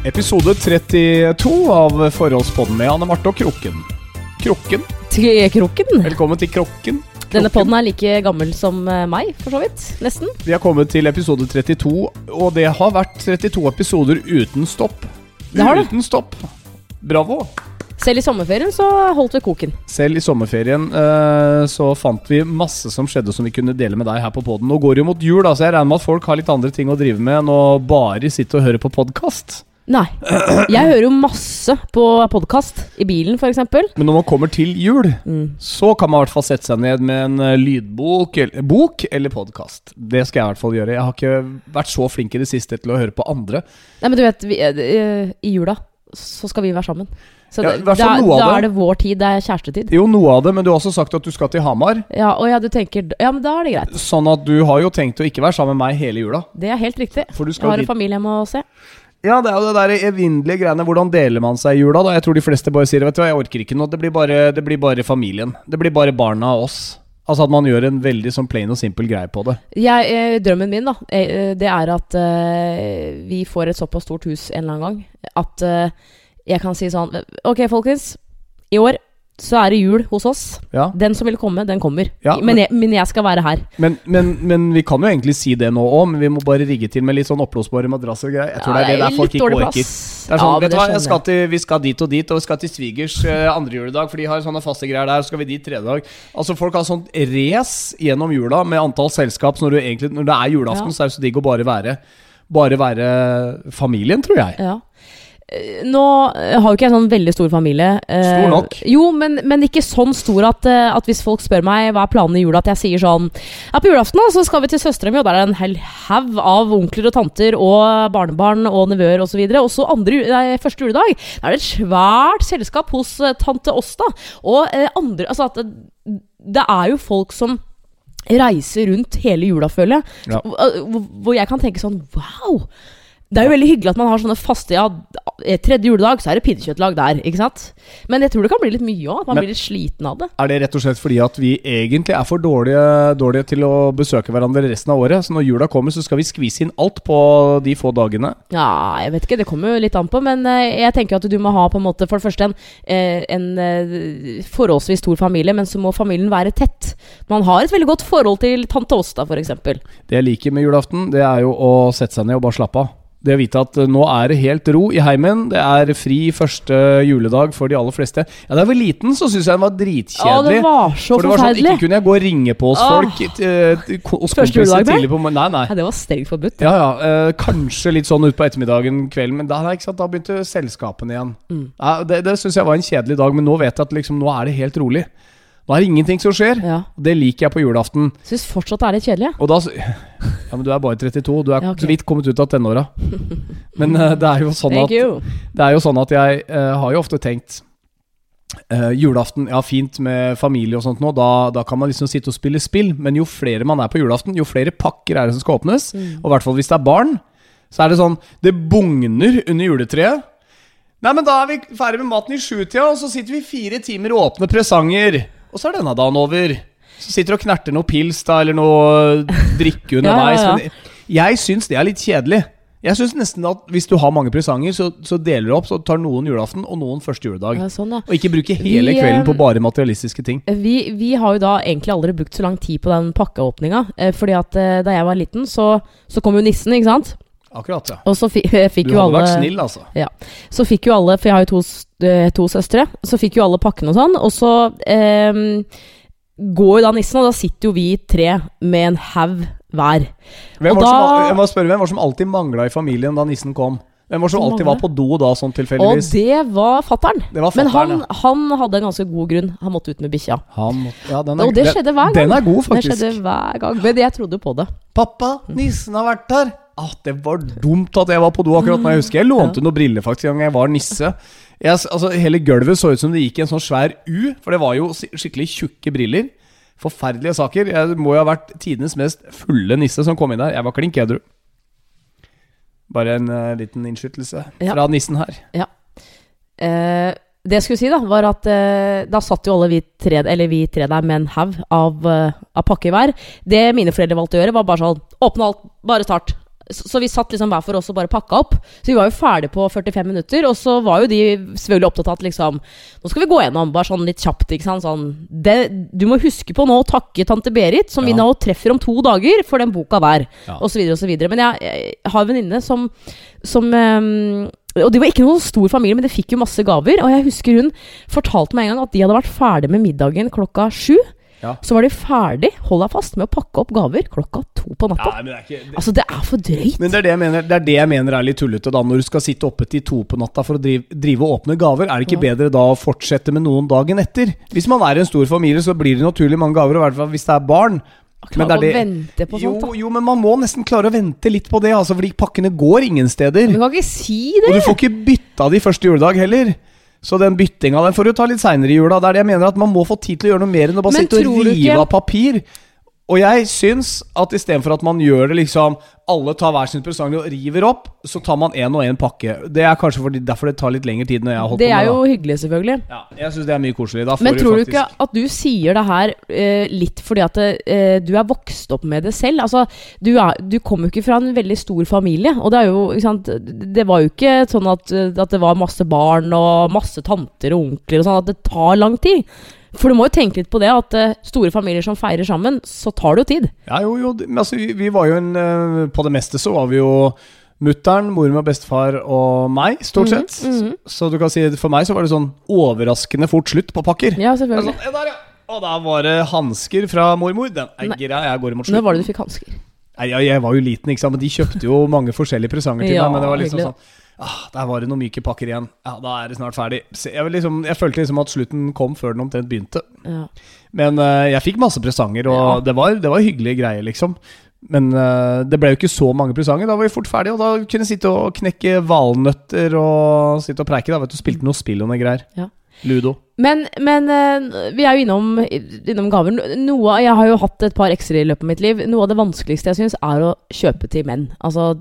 Episode 32 av Forholdspodden med Anne Marte og Krukken. Krukken, Krokken. velkommen til Krukken. Denne podden er like gammel som eh, meg, for så vidt. Nesten. Vi har kommet til episode 32, og det har vært 32 episoder uten stopp. Det har det. Uten stopp. Bravo. Selv i sommerferien så holdt vi koken. Selv i sommerferien eh, så fant vi masse som skjedde som vi kunne dele med deg her på podden. Nå går det jo mot jul, da, så jeg regner med at folk har litt andre ting å drive med enn å bare sitte og høre på podkast. Nei. Jeg hører jo masse på podkast. I bilen, f.eks. Men når man kommer til jul, Mm. så kan man i hvert fall sette seg ned med en eh, lydbok eller, bok eller podkast. Det skal jeg i hvert fall gjøre. Jeg har ikke vært så flink i det siste til å høre på andre. Nei, men du vet, vi, eh, i jula så skal vi være sammen. Så det, ja, da, da det. er det vår tid. Det er kjærestetid. Jo, noe av det, men du har også sagt at du skal til Hamar. Ja, og ja, du tenker Ja, men da er det greit. Sånn at du har jo tenkt å ikke være sammen med meg hele jula. Det er helt riktig. For du Jeg har en familie jeg må se. Ja, det er jo det der evinnelige greiene. Hvordan deler man seg i jula, da? Jeg tror de fleste bare sier vet du hva, jeg orker ikke noe. Det blir bare, det blir bare familien. Det blir bare barna og oss. Altså at man gjør en veldig sånn plain og simpel greie på det. Jeg, eh, drømmen min da eh, Det er at eh, vi får et såpass stort hus en eller annen gang at eh, jeg kan si sånn Ok, folkens. I år så er det jul hos oss. Ja, Den som vil komme, den kommer. Ja, men, jeg, men jeg skal være her. Men, men, men vi kan jo egentlig si det nå òg, men vi må bare rigge til med litt sånn oppblåsbare madrasser og greier. Jeg tror det er det der folk ikke orker. Det er sånn, Ja, vet du hva, jeg skal til, Vi skal dit og dit, og vi skal til svigers eh, andre juledag, for de har sånne faste greier der. Så skal vi dit tredje dag. Altså Folk har sånn race gjennom jula med antall selskap. Så når, du egentlig, når det er julaften, Ja. så er det så digg å bare være Bare være familien, tror jeg. Ja. Eh, Nå eh, har jo ikke jeg sånn veldig stor familie. eh, Stor nok. Jo, men, men ikke sånn stor at, eh, at hvis folk spør meg hva er planene i jula, at jeg sier sånn Ja, på julaften da, så skal vi til søstera mi, og der er det en hel haug av onkler og tanter og barnebarn og nevøer osv. Og så andre, ju- nei, første juledag, da er det et svært selskap hos eh, tante Åsta. Og eh, andre Altså at det, er jo folk som reiser rundt hele jula, føler jeg. Ja. Hvor jeg kan tenke sånn Wow! Det er jo veldig hyggelig at man har sånne faste Ja, tredje juledag så er det pinnekjøttlag der, ikke sant? Men jeg tror det kan bli litt mye òg. At man Men- blir litt sliten av det. Er det rett og slett fordi at vi egentlig er for dårlige, dårlige til å besøke hverandre resten av året? Så når jula kommer, så skal vi skvise inn alt på de få dagene? Ja, jeg vet ikke, det kommer jo litt an på. Men eh, jeg tenker at du må ha på en måte for det første en, eh, en eh, forholdsvis stor familie, men så må familien være tett. Man har et veldig godt forhold til tante Åsta, f.eks. Det jeg liker med julaften, det er jo å sette seg ned og bare slappe av. Det å vite at eh, nå er det helt ro i heimen. Det er fri første juledag for de aller fleste. Ja, Da jeg var liten, så syntes jeg den var Ja, dritkjedelig. det var så for det var sånn. Ikke kunne jeg gå og ringe på hos folk eh, hos Første juledag, tidlig på. Nei, nei. Ja, det var strengt forbudt. Ja, ja. eh, kanskje litt sånn utpå ettermiddagen, kvelden, men da, ikke sant, da begynte selskapene igjen. Mm. Ja, det det syns jeg var en kjedelig dag, men nå vet jeg at liksom, nå er det helt rolig. Nå er det ingenting som skjer. Ja. Det liker jeg på julaften. Syns fortsatt det er litt kjedelig. Og da Ja, men du er bare 32. Du er Ja, okay. så vidt kommet ut av tenåra. Men uh, det er jo sånn Thank at you. Det er jo sånn at jeg uh, har jo ofte tenkt uh, julaften, ja fint med familie og sånt nå, da, da kan man liksom sitte og spille spill. Men jo flere man er på julaften, jo flere pakker er det som skal åpnes. Mm. Og i hvert fall hvis det er barn, så er det sånn Det bugner under juletreet. Nei, men da er vi ferdig med maten i sjutida, og så sitter vi fire timer og åpner presanger. Og så er denne dagen over. Så sitter du og knerter noe pils da, eller noe drikke underveis. ja, ja. ja. jeg syns det er litt kjedelig. Jeg syns nesten at hvis du har mange presanger, så, så deler du opp. Så tar noen julaften og noen første juledag. Ja, sånn, ja. Og ikke bruke hele Vi, kvelden på eh, bare materialistiske ting. Vi, vi har jo da egentlig aldri brukt så lang tid på den pakkeåpninga. Eh, fordi at eh, da jeg var liten, så, så kom jo nissen, ikke sant? Akkurat, ja. Og så fi, fikk Du jo hadde alle vært snill, altså. Så fikk jo alle, for jeg har jo to, eh, to søstre, så fikk jo alle pakkene og sånn. Og så eh, går jo da nissen, og da sitter jo vi tre med en haug hver. Hvem var, da, som, jeg må spørre, hvem var som alltid mangla i familien da nissen kom? Hvem var som alltid var på do da, sånn Og det var fattern. Men han, han, han hadde en ganske god grunn. Han måtte ut med bikkja. Ja, Og det skjedde hver gang. Den er god, Det skjedde hver gang. Men jeg trodde på det. Pappa, nissen har vært her. Ah, det var dumt at jeg var på do akkurat nå. Jeg husker jeg lånte noen briller faktisk en jeg var nisse. Jeg, altså, hele gulvet så ut som det gikk i en sånn svær U, for det var jo skikkelig tjukke briller. Forferdelige saker. Jeg må jo ha vært tidenes mest fulle nisse som kom inn der. Jeg var klink edru. Bare en uh, liten innskytelse Ja. fra nissen her. Eh, det jeg skulle si, da, var at uh, da satt jo alle vi tre, eller vi tre der med en haug av, av pakker hver. Det mine foreldre valgte å gjøre, var bare sånn Åpne alt, bare start. Så, vi satt liksom hver for oss og bare pakka opp. Så vi var jo ferdig på 45 minutter, og så var jo de selvfølgelig opptatt av at liksom Nå skal vi gå gjennom, bare sånn litt kjapt, ikke sant. Sånn det, Du må huske på nå å takke tante Berit, som vi nå treffer om to dager, for den boka der. Ja. Og så videre og så videre. Men jeg, jeg har en venninne som, som um, og de var ikke noen stor familie, men de fikk jo masse gaver. Og jeg husker hun fortalte meg en gang at de hadde vært ferdig med middagen klokka sju. Ja. Så var de ferdig, hold deg fast, med å pakke opp gaver klokka to på natta. Ja, men det er ikke det, Altså, det er for drøyt. Men det er det, jeg mener, det er det jeg mener er litt tullete, da. Når du skal sitte oppe til to på natta for å drive, drive og åpne gaver, er det ikke bedre da å fortsette med noen dagen etter? Hvis man er en stor familie, så blir det naturlig mange gaver, i hvert fall hvis det er barn. Klare det- å vente på sånt, da. jo, men man må nesten klare å vente litt på det, altså, fordi pakkene går ingen steder. Men du kan ikke si det! Og du får ikke bytta de første juledag heller. Så den byttinga den får du ta litt seinere i jula. Det jeg mener at Man må få tid til å gjøre noe mer enn å bare sitte og rive av papir. Og jeg syns at istedenfor at man gjør det liksom Alle tar hver sin presang og river opp, så tar man én og én pakke. Det er kanskje fordi, derfor det tar litt lengre tid når jeg har holdt Det er jo hyggelig, selvfølgelig. Ja, jeg syns det er mye koselig. Men tror du faktisk ikke at du sier det her eh, litt fordi at eh, du er vokst opp med det selv? Altså, du, er, du kommer jo ikke fra en veldig stor familie. Og det er jo, ikke sant Det var jo ikke sånn at, at det var masse barn og masse tanter og onkler og sånn, at det tar lang tid. For du må jo tenke litt på det, at eh, store familier som feirer sammen, så tar det jo tid. Ja, jo, jo. Men altså, vi, vi var jo en eh, På det meste så var vi jo Mutter'n, og bestefar og meg, stort Mhm, sett. Så du kan si for meg så var det sånn overraskende fort slutt på pakker. Ja, selvfølgelig. sånn, «Eh, der, ja. Og da var det hansker fra mormor. Den er greia, jeg går imot Når slutten. var det du fikk hansker? Nei, jeg, jeg var jo liten, ikke sant, men de kjøpte jo mange forskjellige presanger til Ja, meg. Men det var liksom hyggelig, sånn ah, Der var det noen myke pakker igjen. Ja, Da er det snart ferdig. Jeg, liksom, jeg følte liksom at slutten kom før den omtrent begynte. Ja. Men uh, jeg fikk masse presanger, og Ja. det, var, det var hyggelige greier, liksom. Men uh, det ble jo ikke så mange presanger. Da var vi fort ferdige, og da kunne jeg sitte og knekke valnøtter og sitte og preike. Da vet du, Spilte noe spill og noe greier. Ja. Ludo. Men, men eh, vi er jo innom, innom gaver. Noe, jeg har jo hatt et par ekstra i løpet av mitt liv. Noe av det vanskeligste jeg syns, er å kjøpe til menn. Altså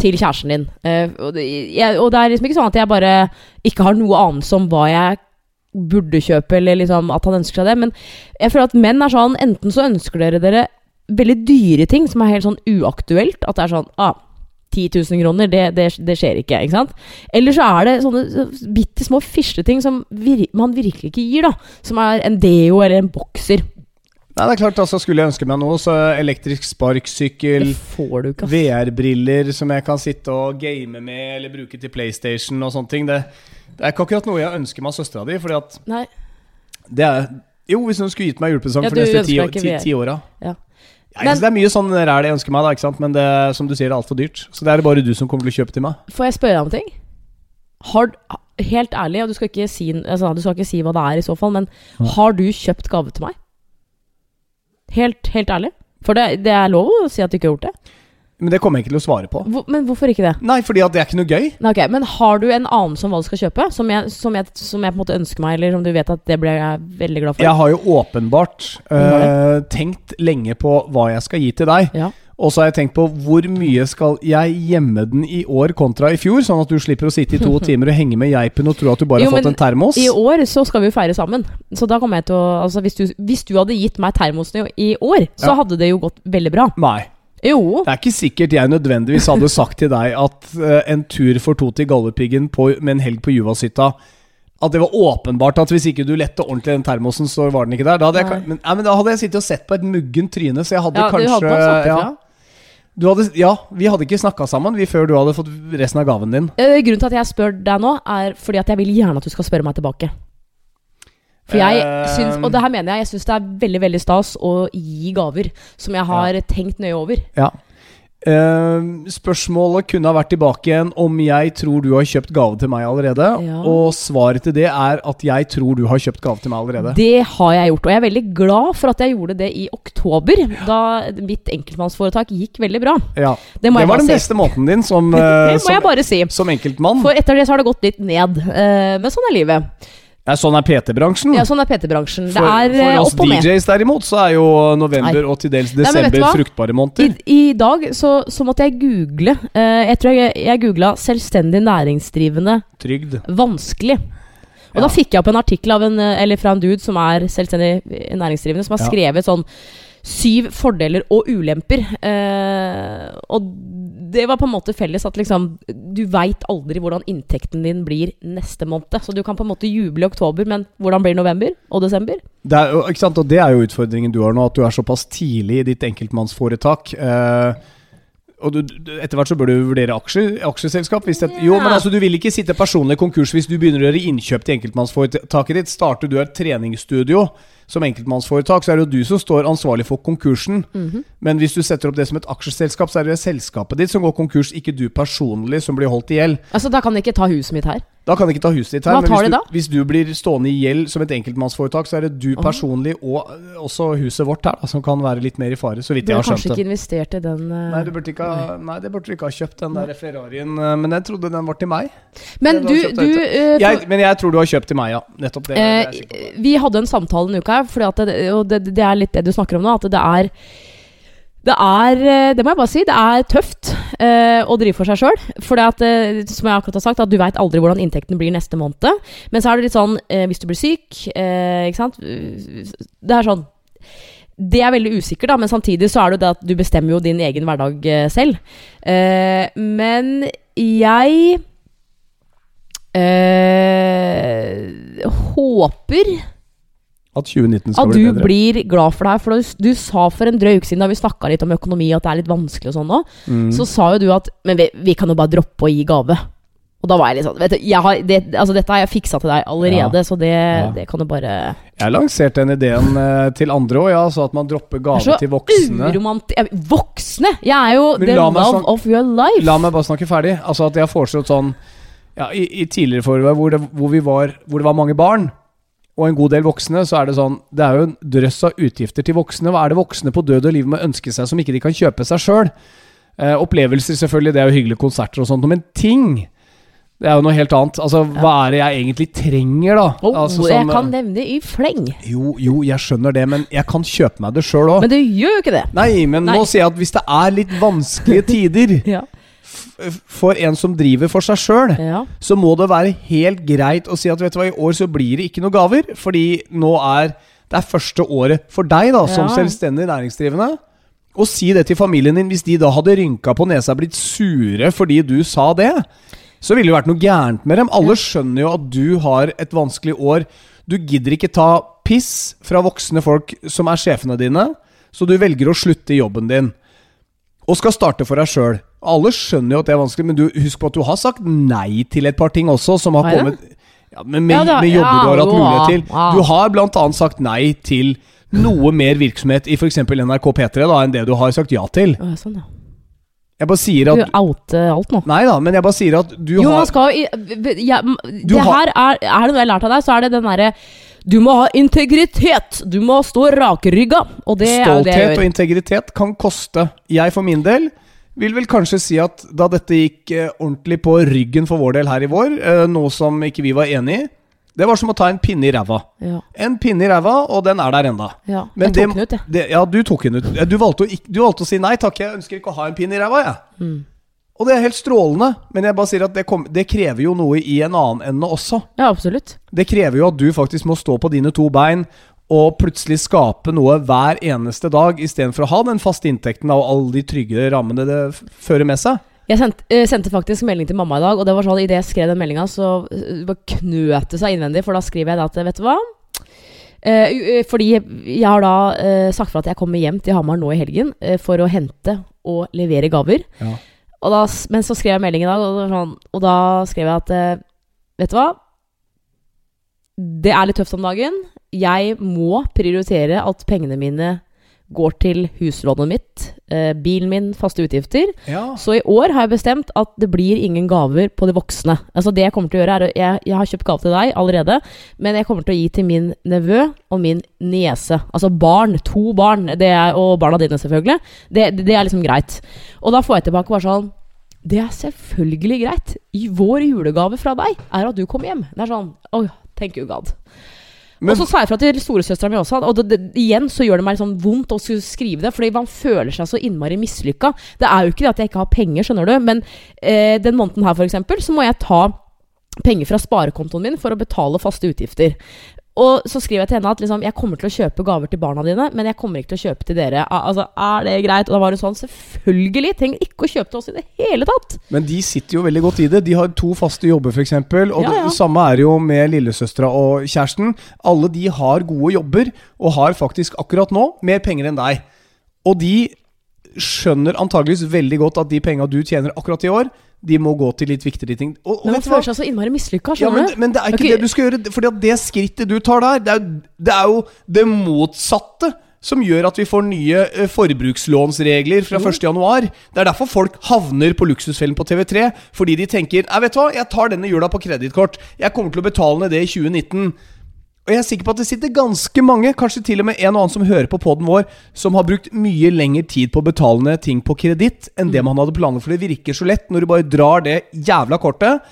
til kjæresten din. Eh, og, det, er liksom ikke sånn at jeg bare ikke har noe anelse om hva jeg burde kjøpe, eller liksom at han ønsker seg det. Men jeg føler at menn er sånn Enten så ønsker dere dere veldig dyre ting som er helt sånn uaktuelt. At det er sånn ah, 10 000 kroner, det, det, det skjer ikke. ikke sant? Eller så er det sånne bitte små fisleting som vir man virkelig ikke gir, da. Som er en deo eller en bokser. Nei, det er klart, altså Skulle jeg ønske meg noe, så elektrisk sparksykkel. VR-briller som jeg kan sitte og game med eller bruke til PlayStation og sånne ting. Det, det er ikke akkurat noe jeg ønsker meg av søstera di. Fordi at Nei. det er Jo, hvis hun skulle gitt meg julepresang Ja, for de neste ti, ti, ti åra. Ja. Ja, men, det er mye sånn ræl jeg ønsker meg, da, men det, som du sier, det er altfor dyrt. Så det er det bare du som kommer til å kjøpe til meg. Får jeg spørre deg om ting? Har, helt ærlig, og du skal, ikke si, altså, du skal ikke si hva det er i så fall, men har du kjøpt gave til meg? Helt, helt ærlig? For det, det er lov å si at du ikke har gjort det. Men det kommer jeg ikke til å svare på. Hvor, men hvorfor ikke det? Nei, fordi at det er ikke noe gøy. Nei, ok, Men har du en anelse om hva du skal kjøpe? Som jeg, som, jeg, som jeg på en måte ønsker meg, eller som du vet at det blir jeg veldig glad for? Jeg har jo åpenbart øh, tenkt lenge på hva jeg skal gi til deg. Ja. Og så har jeg tenkt på hvor mye skal jeg gjemme den i år kontra i fjor, sånn at du slipper å sitte i to timer og henge med geipen og tro at du bare Jo, har fått en termos. I år så skal vi jo feire sammen. Så da kommer jeg til å Altså hvis du, hvis du hadde gitt meg termosen i år, så Ja. hadde det jo gått veldig bra. Nei. Jo. Det er ikke sikkert jeg nødvendigvis hadde sagt til deg at uh, en tur for to til Galdhøpiggen med en helg på Juvashytta At det var åpenbart at hvis ikke du lette ordentlig den termosen, så var den ikke der. Da hadde jeg, men, nei, men da hadde jeg sittet og sett på et muggent tryne, så jeg hadde Ja, du kanskje hadde nok sagt ja, ifra. du hadde, ja, vi hadde ikke snakka sammen vi før du hadde fått resten av gaven din. Eh, Grunnen til at jeg spør deg nå, er fordi at jeg vil gjerne at du skal spørre meg tilbake. For jeg syns, og det her mener jeg, jeg syns det er veldig veldig stas å gi gaver som jeg har tenkt nøye over. Ja. Uh, spørsmålet kunne ha vært tilbake igjen om jeg tror du har kjøpt gave til meg allerede. Ja. Og svaret til det er at jeg tror du har kjøpt gave til meg allerede. Det har jeg gjort, og jeg er veldig glad for at jeg gjorde det i oktober, da mitt enkeltmannsforetak gikk veldig bra. Ja. Det Det var den si. beste måten din som, jeg som, si. som enkeltmann. For etter det så har det gått litt ned. Uh, men sånn er livet. Ja, sånn er PT-bransjen. Ja, sånn er PT-bransjen. Det er eh, for oss opp og ned. DJs derimot, så er jo november og til dels desember Nei, fruktbare måneder. I dag så, så måtte jeg google eh, Jeg tror jeg, jeg googla 'selvstendig næringsdrivende Trygd. vanskelig'. Og Ja. da fikk jeg opp en artikkel av en, eh, eller fra en dude som er selvstendig næringsdrivende, som har Ja. skrevet sånn Syv fordeler og ulemper. Eh, og det var på en måte felles at liksom Du veit aldri hvordan inntekten din blir neste måned. Så du kan på en måte juble i oktober, men hvordan blir november og desember? Det er, ikke sant? Og det er jo utfordringen du har nå, at du er såpass tidlig i ditt enkeltmannsforetak. Eh, og du, du- etter hvert så bør du vurdere aksjer, aksjeselskap. Hvis det, jo, men altså, du vil ikke sitte personlig konkurs hvis du begynner å gjøre innkjøp til enkeltmannsforetaket ditt. Starter du et treningsstudio som enkeltmannsforetak, så er det jo du som står ansvarlig for konkursen. Mhm. Men hvis du setter opp det som et aksjeselskap, så er det selskapet ditt som går konkurs, ikke du personlig som blir holdt i gjeld. Altså, da kan de ikke ta huset mitt her. Da kan de ikke ta huset ditt her. Hva men tar hvis de du, da? hvis du blir stående i gjeld som et enkeltmannsforetak, så er det du personlig og øh, også huset vårt her da, som kan være litt mer i fare, så vidt jeg har skjønt det. Burde har kanskje ikke investert i den uh... Nei, du burde ikke ha, nei, det burde du ikke ha kjøpt, den der Ferrarien. øh, Men jeg trodde den var til meg. Men du, du eh, Jeg, men jeg tror du har kjøpt til meg, ja. Nettopp det. det jeg. Eh, vi hadde en samtale en uke her, fordi at det, og det, det er litt det du snakker om nå. At det er Det er eh, Det må jeg bare si. Det er tøft eh, å drive for seg sjøl. For eh, som jeg akkurat har sagt, at du veit aldri hvordan inntekten blir neste måned. Men så er det litt sånn eh, hvis du blir syk, eh, ikke sant Det er sånn det er veldig usikkert, da, men samtidig så er det jo det at du bestemmer jo din egen hverdag eh, selv. Men jeg håper At 2019 skal at bli du blir glad for det her. For du, du sa for en drøy uke siden, da vi snakka litt om økonomi, at det er litt vanskelig og sånn nå, Mm. så sa jo du at Men vi, vi kan jo bare droppe å gi gave. Og da var jeg litt sånn vet du, jeg har, det, altså Dette har jeg fiksa til deg allerede, så det, det kan du bare Jeg lanserte den ideen øh, til andre òg, ja. Så at man dropper gave til voksne. uromanti... Voksne! Jeg er jo Men the love of your life. La meg bare snakke ferdig. Altså at jeg har foreslått sånn ja, i, I tidligere forår hvor, hvor, hvor det var mange barn, og en god del voksne, så er det sånn Det er jo en drøss av utgifter til voksne. Hva er det voksne på død og liv må ønske seg som ikke de kan kjøpe seg sjøl? Eh, opplevelser, selvfølgelig, det er jo hyggelige konserter og sånt, men ting det er jo noe helt annet. Altså, Hva er det jeg egentlig trenger, da? Oh, altså, jeg kan eh, nevne i fleng. jo, jo, jeg skjønner det, men jeg kan kjøpe meg det sjøl òg. Men du gjør jo ikke det. Nei, men Nei. nå sier jeg at hvis det er litt vanskelige tider Ja. For en som driver for seg sjøl, ja. så må det være helt greit å si at vet du hva, i år så blir det ikke noe gaver. Fordi nå er det er første året for deg da, som Ja. selvstendig næringsdrivende. Og si det til familien din. Hvis de da hadde rynka på nesa og blitt sure fordi du sa det, så ville det vært noe gærent med dem. Alle skjønner jo at du har et vanskelig år. Du gidder ikke ta piss fra voksne folk som er sjefene dine, så du velger å slutte i jobben din og skal starte for deg sjøl. Alle skjønner jo at det er vanskelig, men du, husk på at du har sagt nei til et par ting også, som har kommet ja, men med, med jobber du har hatt mulighet til. Du har bl.a. sagt nei til noe mer virksomhet i f.eks. NRK P3 da, enn det du har sagt ja til. Sånn, ja. Jeg bare sier at Du outer alt nå. Nei da, men jeg bare sier at du jo, man har skal jo ja, Det her er Er det noe jeg har lært av deg, så er det den derre Du må ha integritet! Du må stå rakrygga! Og det er jo det jeg Stolthet og integritet kan koste. Jeg for min del vil vel kanskje si at da dette gikk eh, ordentlig på ryggen for vår del her i vår, eh, noe som ikke vi var enig i, det var som å ta en pinne i ræva. Ja, En pinne i ræva, og den er der enda. ja. Men jeg det- tok den ut, jeg. Det, ja, du tok den ut. Du valgte, å, du valgte å si nei takk, jeg ønsker ikke å ha en pinne i ræva, jeg. Mm. Og det er helt strålende, men jeg bare sier at det, kom, det krever jo noe i en annen ende også. Ja, absolutt. Det krever jo at du faktisk må stå på dine to bein og plutselig skape noe hver eneste dag, istedenfor å ha den faste inntekten og alle de trygge rammene det fører med seg. Jeg sendte, eh, sendte faktisk melding til mamma i dag, og det var sånn idet jeg skrev den meldinga, så eh, knøt det seg innvendig, for da skriver jeg da at vet du hva eh, fordi jeg har da eh, sagt fra at jeg kommer hjem til Hamar nå i helgen for å hente og levere gaver. Ja. Og da, men så skrev jeg melding i dag, og, sånn, og da skrev jeg at eh, Vet du hva? Det er litt tøft om dagen. Jeg må prioritere at pengene mine går til huslånet mitt, eh, bilen min, faste utgifter. Ja. Så i år har jeg bestemt at det blir ingen gaver på de voksne. Altså det Jeg kommer til å gjøre er jeg, jeg har kjøpt gave til deg allerede, men jeg kommer til å gi til min nevø og min niese. Altså barn. To barn. Det er, og barna dine, selvfølgelig. Det, det, det er liksom greit. Og da får jeg tilbake bare sånn Det er selvfølgelig greit. I vår julegave fra deg er at du kommer hjem. Det er sånn Oh, thank you, God. Men- og så sa jeg fra til storesøstera mi også, og det, det, igjen så gjør det meg sånn vondt å skrive det, fordi man føler seg så innmari mislykka. Det er jo ikke det at jeg ikke har penger, skjønner du, men eh, den måneden her, for eksempel, så må jeg ta penger fra sparekontoen min for å betale faste utgifter. Og så skriver jeg til henne at liksom, jeg kommer til å kjøpe gaver til barna dine, men jeg kommer ikke til å kjøpe til dere. Altså, Er det greit? Og da var hun sånn Selvfølgelig! Trenger ikke å kjøpe til oss i det hele tatt! Men de sitter jo veldig godt i det. De har to faste jobber, f.eks. Og Ja, ja. det samme er jo med lillesøstera og kjæresten. Alle de har gode jobber, og har faktisk akkurat nå mer penger enn deg. Og de skjønner antageligvis veldig godt at de penga du tjener akkurat i år, de må gå til litt viktigere ting. Og, og Men man føler seg så innmari mislykka. Ja, men, men det er ikke okay. det du skal gjøre. Fordi at det skrittet du tar der, det er, det er jo det motsatte som gjør at vi får nye eh, forbrukslånsregler fra 1. januar. Det er derfor folk havner på Luksusfellen på TV3. Fordi de tenker Nei, vet du hva, jeg tar denne jula på kredittkort. Jeg kommer til å betale ned det i 2019. Og jeg er sikker på at det sitter ganske mange, kanskje til og med en og annen som hører på poden vår, som har brukt mye lengre tid på å betale ting på kreditt enn det man hadde planlagt. For det virker så lett når du bare drar det jævla kortet.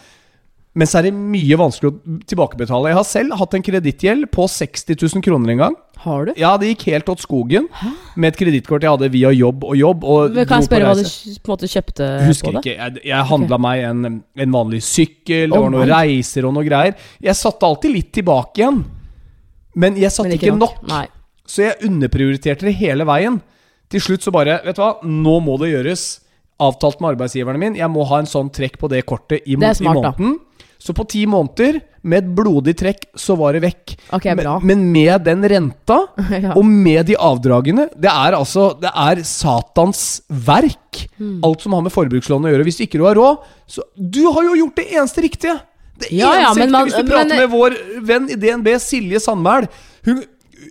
Men så er det mye vanskelig å tilbakebetale. Jeg har selv hatt en kredittgjeld på 60 000 kroner en gang. Har du? Ja, det gikk helt åt skogen med et kredittkort jeg hadde via jobb og jobb. Og kan jeg spørre hva du på en måte kjøpte Husker på det? ikke. Jeg, jeg handla meg en, en vanlig sykkel, det oh, var noen reiser og noe greier. Jeg satte alltid litt tilbake igjen. Men jeg satte Men ikke, nok. nok. Så jeg underprioriterte det hele veien. Til slutt så bare Vet du hva, nå må det gjøres. Avtalt med arbeidsgiverne min. Jeg må ha en sånn trekk på det kortet i, Det smart, i da. måneden. Så på ti måneder, med et blodig trekk, så var det vekk. Okay. Men, men med den renta, Ja. og med de avdragene Det er altså Det er Satans verk. mm. Alt som har med forbrukslån å gjøre. Hvis ikke du har råd Så Du har jo gjort det eneste riktige! Det Ja, ja, eneste men man- riktige Hvis du prater med vår venn i DNB, Silje Sandmæl hun,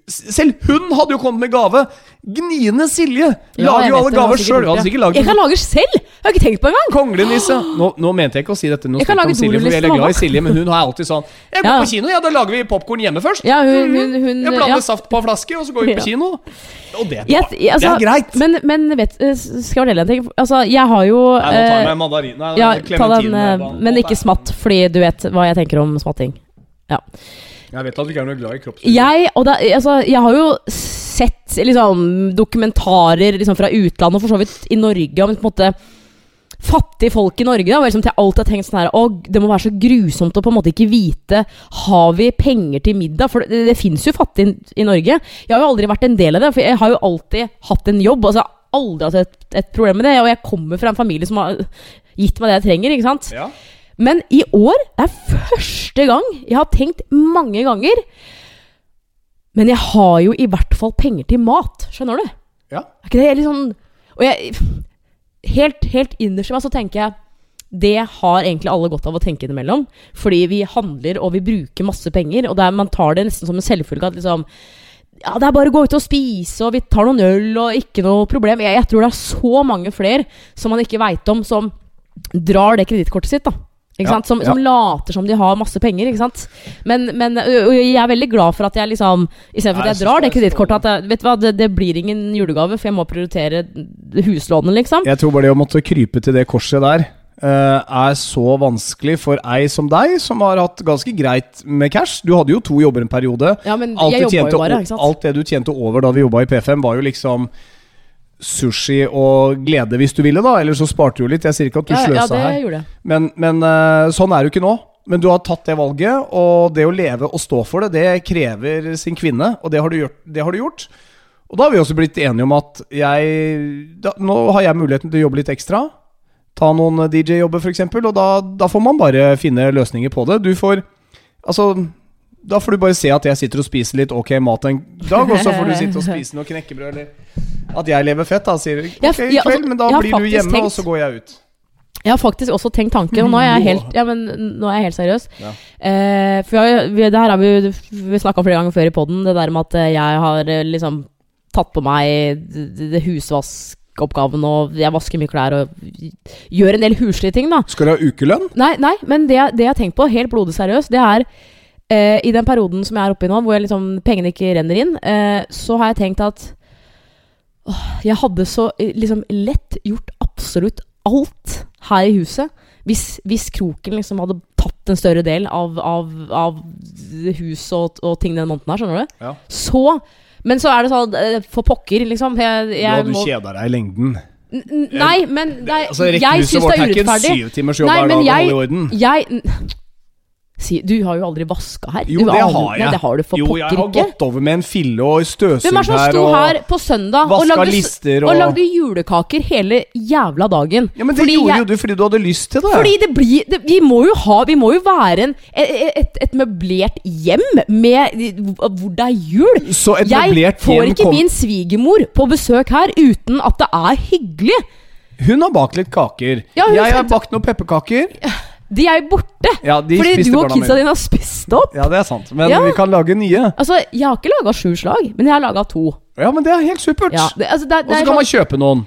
Selv hun hadde jo kommet med gave! Gniende Silje! Ja, Lager jo alle gaver sjøl. Jeg kan lage selv! Jeg har ikke tenkt på engang! Konglenisse. Nå, nå mente jeg ikke å si dette noe Jeg om Silje, for vi er glad i. Silje, men hun har alltid sånn Jeg går Ja. på kino, ja, da lager vi popkorn hjemme først. Ja, hun, hun, hun Jeg blander ja. saft på en flaske, og så går vi på kino. Og det, jeg, altså, det er greit. Men, men vet, eh, skal jeg fortelle en ting? Altså, jeg har jo Nei, nå tar jeg meg meg mandarin. Nei, Ja, ta den, eh, men ikke smatt, fordi du vet hva jeg tenker om smatting. Jeg vet at du ikke er noe glad i kroppsbilder. Jeg, da, altså, jeg har jo sett liksom, dokumentarer liksom, fra utlandet, og for så vidt i Norge, om på en måte fattige folk i Norge. Da, liksom, til jeg alltid har sånn her det må være så grusomt å på en måte ikke vite Har vi penger til middag? For det, det fins jo fattige i, Norge. Jeg har jo aldri vært en del av det, for jeg har jo alltid hatt en jobb. Altså, jeg aldri hatt et, et problem med det, og jeg kommer fra en familie som har gitt meg det jeg trenger. ikke sant? Ja. Men i år det er første gang jeg har tenkt mange ganger Men jeg har jo i hvert fall penger til mat. Skjønner du? Ja. Er ikke det litt sånn Og jeg Helt, helt innerst i meg så tenker jeg det har egentlig alle godt av å tenke innimellom. Fordi vi handler og vi bruker masse penger, og er, man tar det nesten som en selvfølge at liksom ja, det er bare å gå ut og spise, og vi tar noen øl, og ikke noe problem. Jeg, jeg tror det er så mange flere som man ikke veit om, som drar det kredittkortet sitt, da. Sant? Som, ja. som later som de har masse penger, ikke sant. Men, men jeg er veldig glad for at jeg liksom Istedenfor at jeg drar det kredittkortet, vet du hva, det, det blir ingen julegave, for jeg må prioritere huslånet, liksom. Jeg tror bare det å måtte krype til det korset der uh, er så vanskelig for ei som deg, som har hatt ganske greit med cash. Du hadde jo to jobber en periode. Ja, men Alt, jeg du tjente, jo bare, ikke sant. alt det du tjente over da vi jobba i P5, var jo liksom sushi og glede, hvis du ville, da. Eller så sparte du jo litt. Jeg sier ikke at du Ja, sløsa ja, her. Men, men eh, sånn er det jo ikke nå. Men du har tatt det valget, og det å leve og stå for det, det krever sin kvinne. Og det har du gjort. Det har du gjort. Og da har vi også blitt enige om at jeg da, Nå har jeg muligheten til å jobbe litt ekstra. Ta noen DJ-jobber, f.eks., og da, da får man bare finne løsninger på det. Du får Altså da får du bare se at jeg sitter og spiser litt ok mat en dag, og så får du sitte og spise noe knekkebrød, eller at jeg lever fett, da, sier du. Ja, Ok, i ja, altså, kveld, men da blir du hjemme, hjemme, og så går jeg ut. Jeg har faktisk også tenkt tanken, og nå er jeg helt, ja, men, nå er jeg helt seriøs. Ja. Eh, for jeg, vi, det her har vi, vi snakka flere ganger før i poden, det der med at eh, jeg har eh, liksom tatt på meg det, det husvaskeoppgaven, og jeg vasker mye klær og gjør en del huslige ting, da. Skal du ha ukelønn? Nei, nei men det, det jeg har tenkt på, helt blodig seriøst, det er eh, I den perioden som jeg er oppe i nå, hvor jeg liksom, pengene ikke renner inn, eh, så har jeg tenkt at åh, jeg hadde så eh, liksom lett gjort absolutt alt her i huset. Hvis, hvis kroken liksom hadde tatt en større del av, av, av huset og, og ting den måneden her, skjønner du? Ja. Så Men så er det sånn, eh, for pokker, liksom. Jeg, Du jeg hadde må- kjeda deg i lengden. N- Nei, men det er, Altså, jeg syns det er er ikke en urettferdig. jobb Nei, men dag å jeg-. Jeg Si, du har jo aldri vaska her. Jo, det har jeg. Nei, det har du for jo, jeg har gått over med en fille og støvsugd Hvem er som her sto her på søndag og lagde, lister og og lagde julekaker hele jævla dagen? Ja, men det Fordi gjorde jeg- jo du fordi du hadde lyst til det. Fordi det blir det, Vi må jo ha Vi må jo være en, et, et, et møblert hjem med hvor det er jul. Så et Jeg møblert får ikke kom- min svigermor på besøk her uten at det er hyggelig. Hun har bakt litt kaker. Ja, jeg har bakt noen pepperkaker. De er jo borte. Ja, de fordi du og kidsa dine har spist opp. Ja, det er sant. Men Ja. vi kan lage nye. Altså, Jeg har ikke laga sju slag, men jeg har laga to. Ja, men det er helt supert. Ja, altså, Og så kan man sånn, kjøpe noen.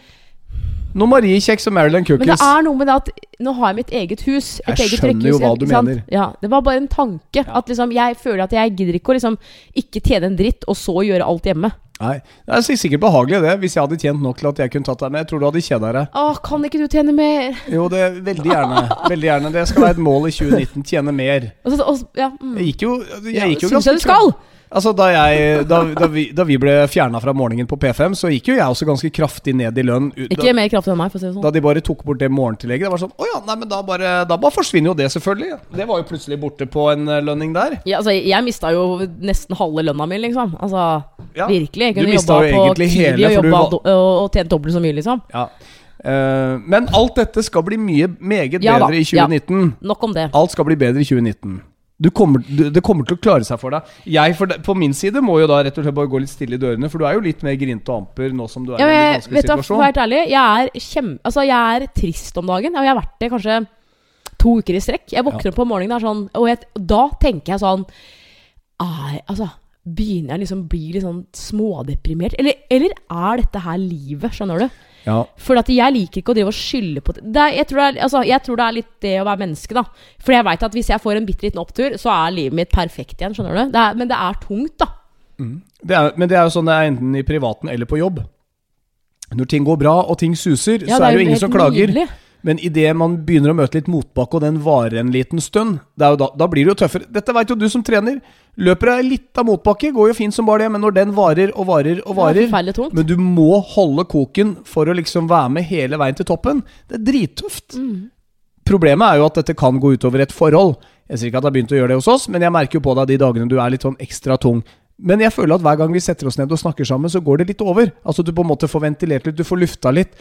Noen Mariekjeks og Marilyn Cookies. men det er noe med det at nå har jeg mitt eget hus. Et Jeg eget skjønner jo hva du mener. Ja, Det var bare en tanke. At liksom, Jeg føler at jeg gidder ikke å liksom ikke tjene en dritt, og så gjøre alt hjemme. Nei, Det er sikkert behagelig, det. Hvis jeg hadde tjent nok til at jeg kunne tatt deg med. Jeg tror du hadde kjeda deg. Åh, kan ikke du tjene mer? Jo, det veldig gjerne. Veldig gjerne. Det skal være et mål i 2019. Tjene mer. Ja, mm. Jeg gikk jo, jeg gikk jo Syns jeg du skal! Altså, da, jeg, da, da, vi, da vi ble fjerna fra morgenen på P5, så gikk jo jeg også ganske kraftig ned i lønn. Ikke mer kraftig enn meg, for å si det sånn. Da de bare tok bort det morgentillegget. Det var sånn, å ja, nei, men da bare, da bare forsvinner jo det, selvfølgelig. Det var jo plutselig borte på en eh, lønning der. Ja, altså, jeg mista jo nesten halve lønna mi, liksom. Altså, Ja. Virkelig. Jeg kunne jobba jo på Kiwi og, jobba var- og, og tjent dobbelt så mye, liksom. Ja. Uh, men alt dette skal bli mye meget Ja da, bedre i ja. 2019. Nok om det. Alt skal bli bedre i 2019. Du kommer, du, det kommer til å klare seg for deg. Jeg for på min side må jo da rett og slett bare gå litt stille i dørene, for du er jo litt mer grinte og amper nå som du er Ja, i men en jeg, vanskelig vet du, hva, for å være ærlig, jeg er, kjem, altså, jeg er trist om dagen. Og jeg har vært det kanskje to uker i strekk. Jeg våkner opp på morgenen og er sånn, og jeg, da tenker jeg sånn er, altså, Begynner jeg liksom å bli litt sånn smådeprimert? Eller, eller er dette her livet, skjønner du? Ja. For at jeg liker ikke å drive og skylde på det. det er, jeg, tror det er, altså, jeg tror det er litt det å være menneske, da. For jeg veit at hvis jeg får en bitte liten opptur, så er livet mitt perfekt igjen, skjønner du? Det er, men det er tungt, da. Det er, men det er jo sånn det er enten i privaten eller på jobb. Når ting går bra og ting suser, Ja, så er det jo ingen som klager. nydelig. Men idet man begynner å møte litt motbakke, og den varer en liten stund, det da, da blir det jo tøffere. Dette veit jo du som trener. Løper deg litt av motbakke, går jo fint som bare det, men når den varer og varer og er varer. Men du må holde koken for å liksom være med hele veien til toppen. Det er drittøft. Mm. Problemet er jo at dette kan gå utover et forhold. Jeg sier ikke at det har begynt å gjøre det hos oss, men jeg merker jo på deg de dagene du er litt sånn ekstra tung. Men jeg føler at hver gang vi setter oss ned og snakker sammen, så går det litt over. Altså Du på en måte får ventilert litt, du får lufta litt.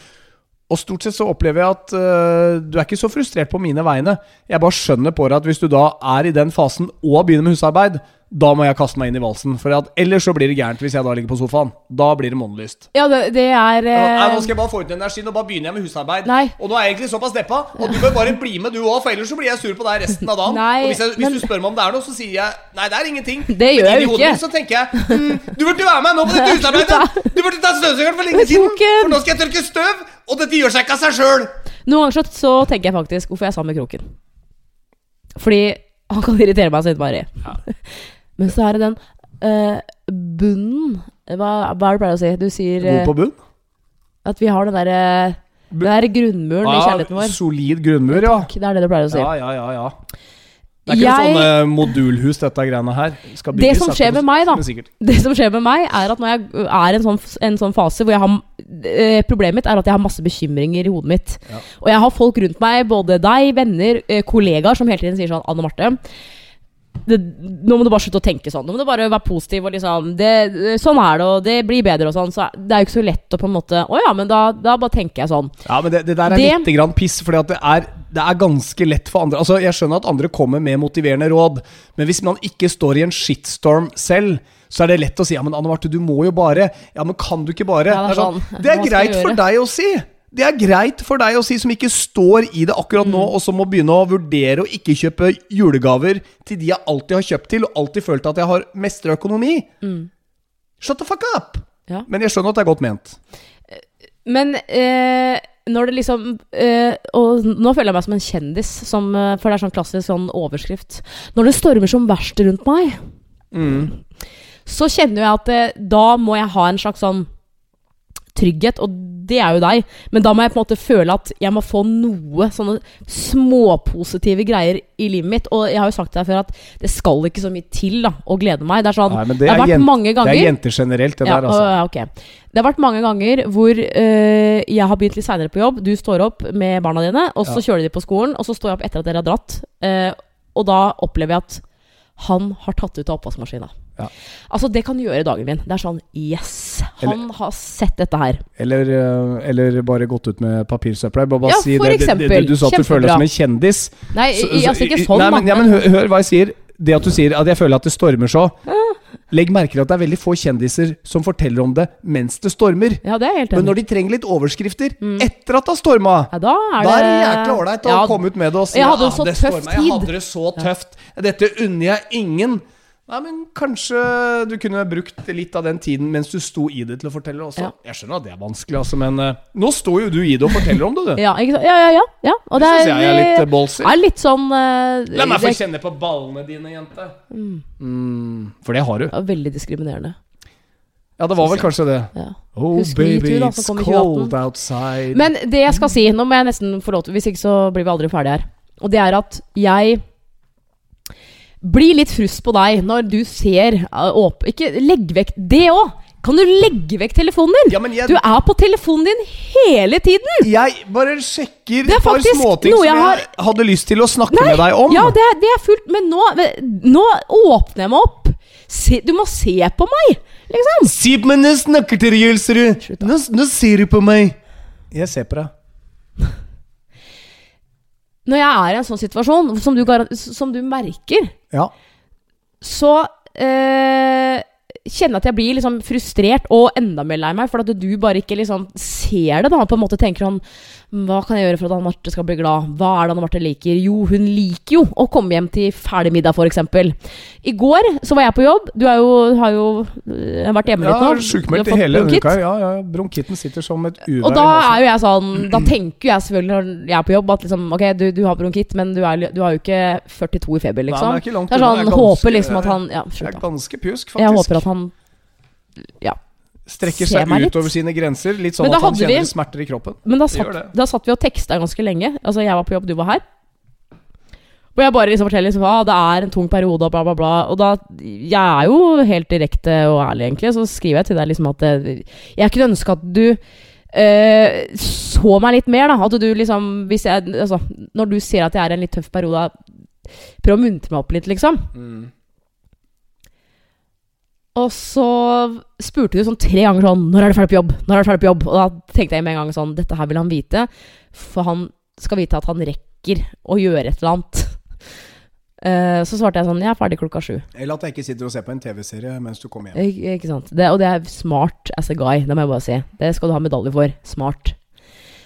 Og stort sett så opplever jeg at øh, du er ikke så frustrert på mine vegne. Jeg bare skjønner på deg at hvis du da er i den fasen og begynner med husarbeid, da må jeg kaste meg inn i valsen. For at, ellers så blir det gærent hvis jeg da ligger på sofaen. Da blir det månelyst. Ja, det, det er Nei, eh, nå skal jeg bare få ut energien, og bare begynner jeg med husarbeid. Nei. Og nå er jeg egentlig såpass deppa, og du bør bare bli med du òg, for ellers så blir jeg sur på deg resten av dagen. Nei, og hvis, jeg, hvis men- du spør meg om det er noe, så sier jeg nei, det er ingenting. Det gjør Men jeg ikke. Min, Så tenker jeg mm, du burde være med nå på dette husarbeidet! Du burde ta støvsugeren for lenge siden! For nå skal jeg tørke støv, og dette gjør seg ikke av seg sjøl! Noen ganger så, tenker jeg faktisk hvorfor jeg sa med Kroken. Fordi han kan irritere meg så innmari. Men så er det den eh, bunnen hva, hva er det du pleier å si? Du sier God eh, på bunn. at vi har den derre det der grunnmuren i kjærligheten vår. solid grunnmur, ja. Det er det du pleier å si. Ja, ja, ja, ja. Det er ikke Jeg- noe sånne modulhus, dette greiene her. Skal Det som skjer med meg, da. Det som skjer med meg, er at når jeg er i en sånn, en sånn fase hvor jeg har eh, Problemet mitt er at jeg har masse bekymringer i hodet mitt. Ja. Og jeg har folk rundt meg, både deg, venner, eh, kollegaer, som hele tiden sier sånn Anne Marte det, nå må du bare slutte å tenke sånn. Nå må du bare være positiv. Og liksom, det, sånn er det, og det blir bedre. og sånn Så Det er jo ikke så lett å på en måte Å ja, men da, da bare tenker jeg sånn. Ja, men det, det der er litt grann piss, for det det er ganske lett for andre Altså, Jeg skjønner at andre kommer med motiverende råd, men hvis man ikke står i en shitstorm selv, så er det lett å si ja, men Anne Marte, du må jo bare Ja, men kan du ikke bare? Ja, det er sånn, sånn, det er greit for deg å si. Det er greit for deg å si, som ikke står i det akkurat nå, Mm. og som må begynne å vurdere å ikke kjøpe julegaver til de jeg alltid har kjøpt til, og alltid følt at jeg har mestra økonomi. Shut the fuck up! Mm. Ja. Men jeg skjønner at det er godt ment. Men eh, når det liksom eh, Og nå føler jeg meg som en kjendis, som, eh, for det er sånn klassisk sånn overskrift. Når det stormer som verst rundt meg, så kjenner jeg at eh, da må jeg ha en slags sånn trygghet, og det er jo deg. Men da må jeg på en måte føle at jeg må få noe sånne småpositive greier i livet mitt. Og jeg har jo sagt til deg før at det skal ikke så mye til da, å glede meg. Det er sånn Nei, Det, det har vært mange ganger Det er jenter generelt, det ja, der, altså. ja. Det har vært mange ganger hvor øh, jeg har begynt litt seinere på jobb. Du står opp med barna dine, og så Ja. kjører de på skolen. Og så står jeg opp etter at dere har dratt. øh, og da opplever jeg at han har tatt ut av oppvaskmaskina. Ja. Altså, det kan gjøre dagen min. Det er sånn Yes! Han har sett dette her. Eller, eh, eller bare gått ut med papirsøpla. Bare, bare Ja, si for det, det, det, eksempel. Du sa at du føler deg som en kjendis. Nei, Så- så- altså ikke sånn, nei, men, ja, men hør, hør hva jeg sier. Det at du sier at jeg føler at det stormer så. Legg merke til at det er veldig få kjendiser som forteller om det mens det stormer. Ja, det Men når de trenger litt overskrifter etter at det har storma Ja, da er det det jækla ålreit å Ja, komme ut med det og si jeg hadde «Ja, det storma, Jeg hadde det så tøft. Dette unner jeg ingen. Nei, men kanskje du kunne brukt litt av den tiden mens du sto i det til å fortelle også. Ja. Jeg skjønner at det er vanskelig, altså, men uh, nå står jo du i det og forteller om det, du. Ja, ja, ja, ja, ja. Og Det det syns jeg er litt uh, ballsy. er litt sånn uh, La meg få kjenne på ballene dine, jente. Mm, for det har du. er veldig diskriminerende. Ja, det var vel kanskje det. Ja. Oh, Husk baby, da, it's cold outside. Men det jeg skal si Nå må jeg nesten få lov til Hvis ikke så blir vi aldri ferdige her. Og det er at jeg blir litt frust på deg når du ser uh, åp Ikke legg vekk det òg! Kan du legge vekk telefonen din? ja, men jeg, Du er på telefonen din hele tiden! jeg bare sjekker er et par småting som jeg har... hadde lyst til å snakke med deg om. Ja, det er, det er fullt, men nå, nå åpner jeg meg opp. Se, du må se på meg, liksom. Si på meg når jeg snakker til deg, Jølsrud. Nå, nå ser du på meg. Jeg ser på deg. Når jeg er i en sånn situasjon, som du, som du merker, Ja. så eh, kjenner at jeg blir liksom frustrert og enda mer lei meg, for at du bare ikke liksom ser det. da På en måte tenker sånn Hva kan jeg gjøre for at Anne Marte skal bli glad? Hva er det Anne Marte liker? Jo, hun liker jo å komme hjem til ferdig middag, f.eks. I går så var jeg på jobb. Du jo, har jo øh, vært hjemme Ja, litt nå. Sjukmeldt Du har i hele bronkitt. uka. Ja, ja, Bronkitten sitter som et uvær. Og da er jo jeg sånn Da tenker jeg selvfølgelig når jeg er på jobb at liksom Ok, du, du har bronkitt, men du, er, du har jo ikke 42 i feber, Nei, liksom. men det er ikke langt det er sånn jeg er ganske- Håper liksom at han Ja, Det slutt, er ganske pjusk, faktisk. Jeg håper at han Ja. Strekker seg ut litt. utover sine grenser. Litt sånn at han kjenner vi- smerter i kroppen. Men da satt, da satt vi og teksta ganske lenge. Altså, jeg var på jobb, du var her. Hvor jeg bare liksom forteller liksom, ah, det er en tung periode og bla, bla, bla. Og da Jeg er jo helt direkte og ærlig, egentlig. Så skriver jeg til deg liksom at det, jeg kunne ønske at du eh, så meg litt mer, da. At du liksom Hvis jeg Altså, når du ser at jeg er i en litt tøff periode, prøv å muntre meg opp litt, liksom. Mm. Og så spurte hun sånn tre ganger sånn 'Når er du ferdig på jobb?' Når er du ferdig på jobb? Og da tenkte jeg med en gang sånn Dette her vil han vite. For han skal vite at han rekker å gjøre et eller annet. Uh, så svarte jeg sånn 'Jeg er ferdig klokka sju'. Eller at jeg ikke sitter og ser på en TV-serie mens du kommer hjem. Ik ikke sant? Det, og det er smart as a guy, det må jeg bare si. Det skal du ha medalje for. Smart.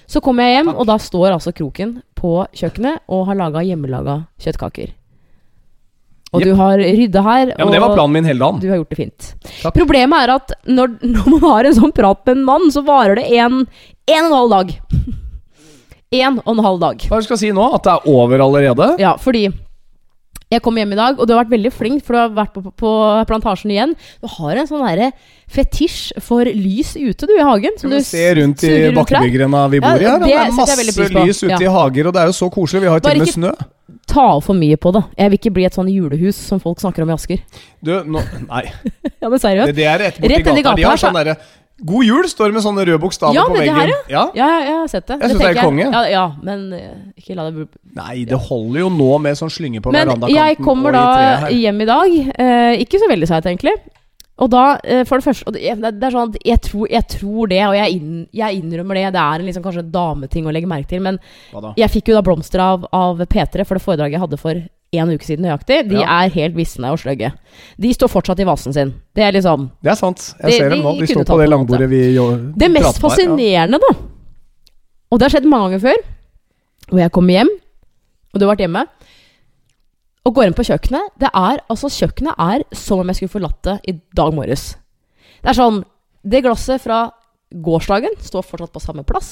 Så kommer jeg hjem, Takk. og da står altså Kroken på kjøkkenet og har laga hjemmelaga kjøttkaker. Og yep. du har rydda her. Ja, men Det var planen min hele dagen. du har gjort det fint. Takk. Problemet er at når, når man har en sånn prat med en mann, så varer det en, en og en halv dag. En og en halv dag. Hva skal jeg si nå? At det er over allerede? Ja, fordi jeg kom hjem i dag, og du har vært veldig flink, for du har vært på, på, på plantasjen igjen. Du har en sånn derre fetisj for lys ute, du, i hagen. Skal du se rundt i bakkebygggrenda vi bor i Ja, her? det Det er masse lys ute Ja. i hager, og det er jo så koselig. Vi har jo til og med snø. Ta av for mye på det. Jeg vil ikke bli et sånn julehus som folk snakker om i Asker. Du, nå, nei. Ja, men seriøst. Det, det er rett borti gata. gata. De har sånn derre God jul står med sånne røde bokstaver Ja, på veggen. her, ja. Ja, ja, jeg har sett det. Jeg synes det er konge. Ja, ja, men eh, ikke la det Nei, det holder jo nå med sånn slynge på verandakanten. Men jeg kommer da hjem i dag. Eh, ikke så veldig seigt, egentlig. Og da, eh, for det første det, det er sånn at jeg tror, jeg tror det, og jeg, inn, jeg innrømmer det. Det er en liksom kanskje en dameting å legge merke til. Men jeg fikk jo da blomster av, av P3 for det foredraget jeg hadde for en uke siden nøyaktig. De Ja. er helt visne og sløgge. De står fortsatt i vasen sin. Det er liksom Det er sant. Jeg De- ser dem nå. De de står på det langbordet vi jo Det mest ja. fascinerende, da Og det har skjedd mange ganger før. Og jeg kommer hjem, og du har vært hjemme, og går inn på kjøkkenet. Det er, altså Kjøkkenet er som om jeg skulle forlatt det i dag morges. Det er sånn Det glasset fra gårsdagen står fortsatt på samme plass.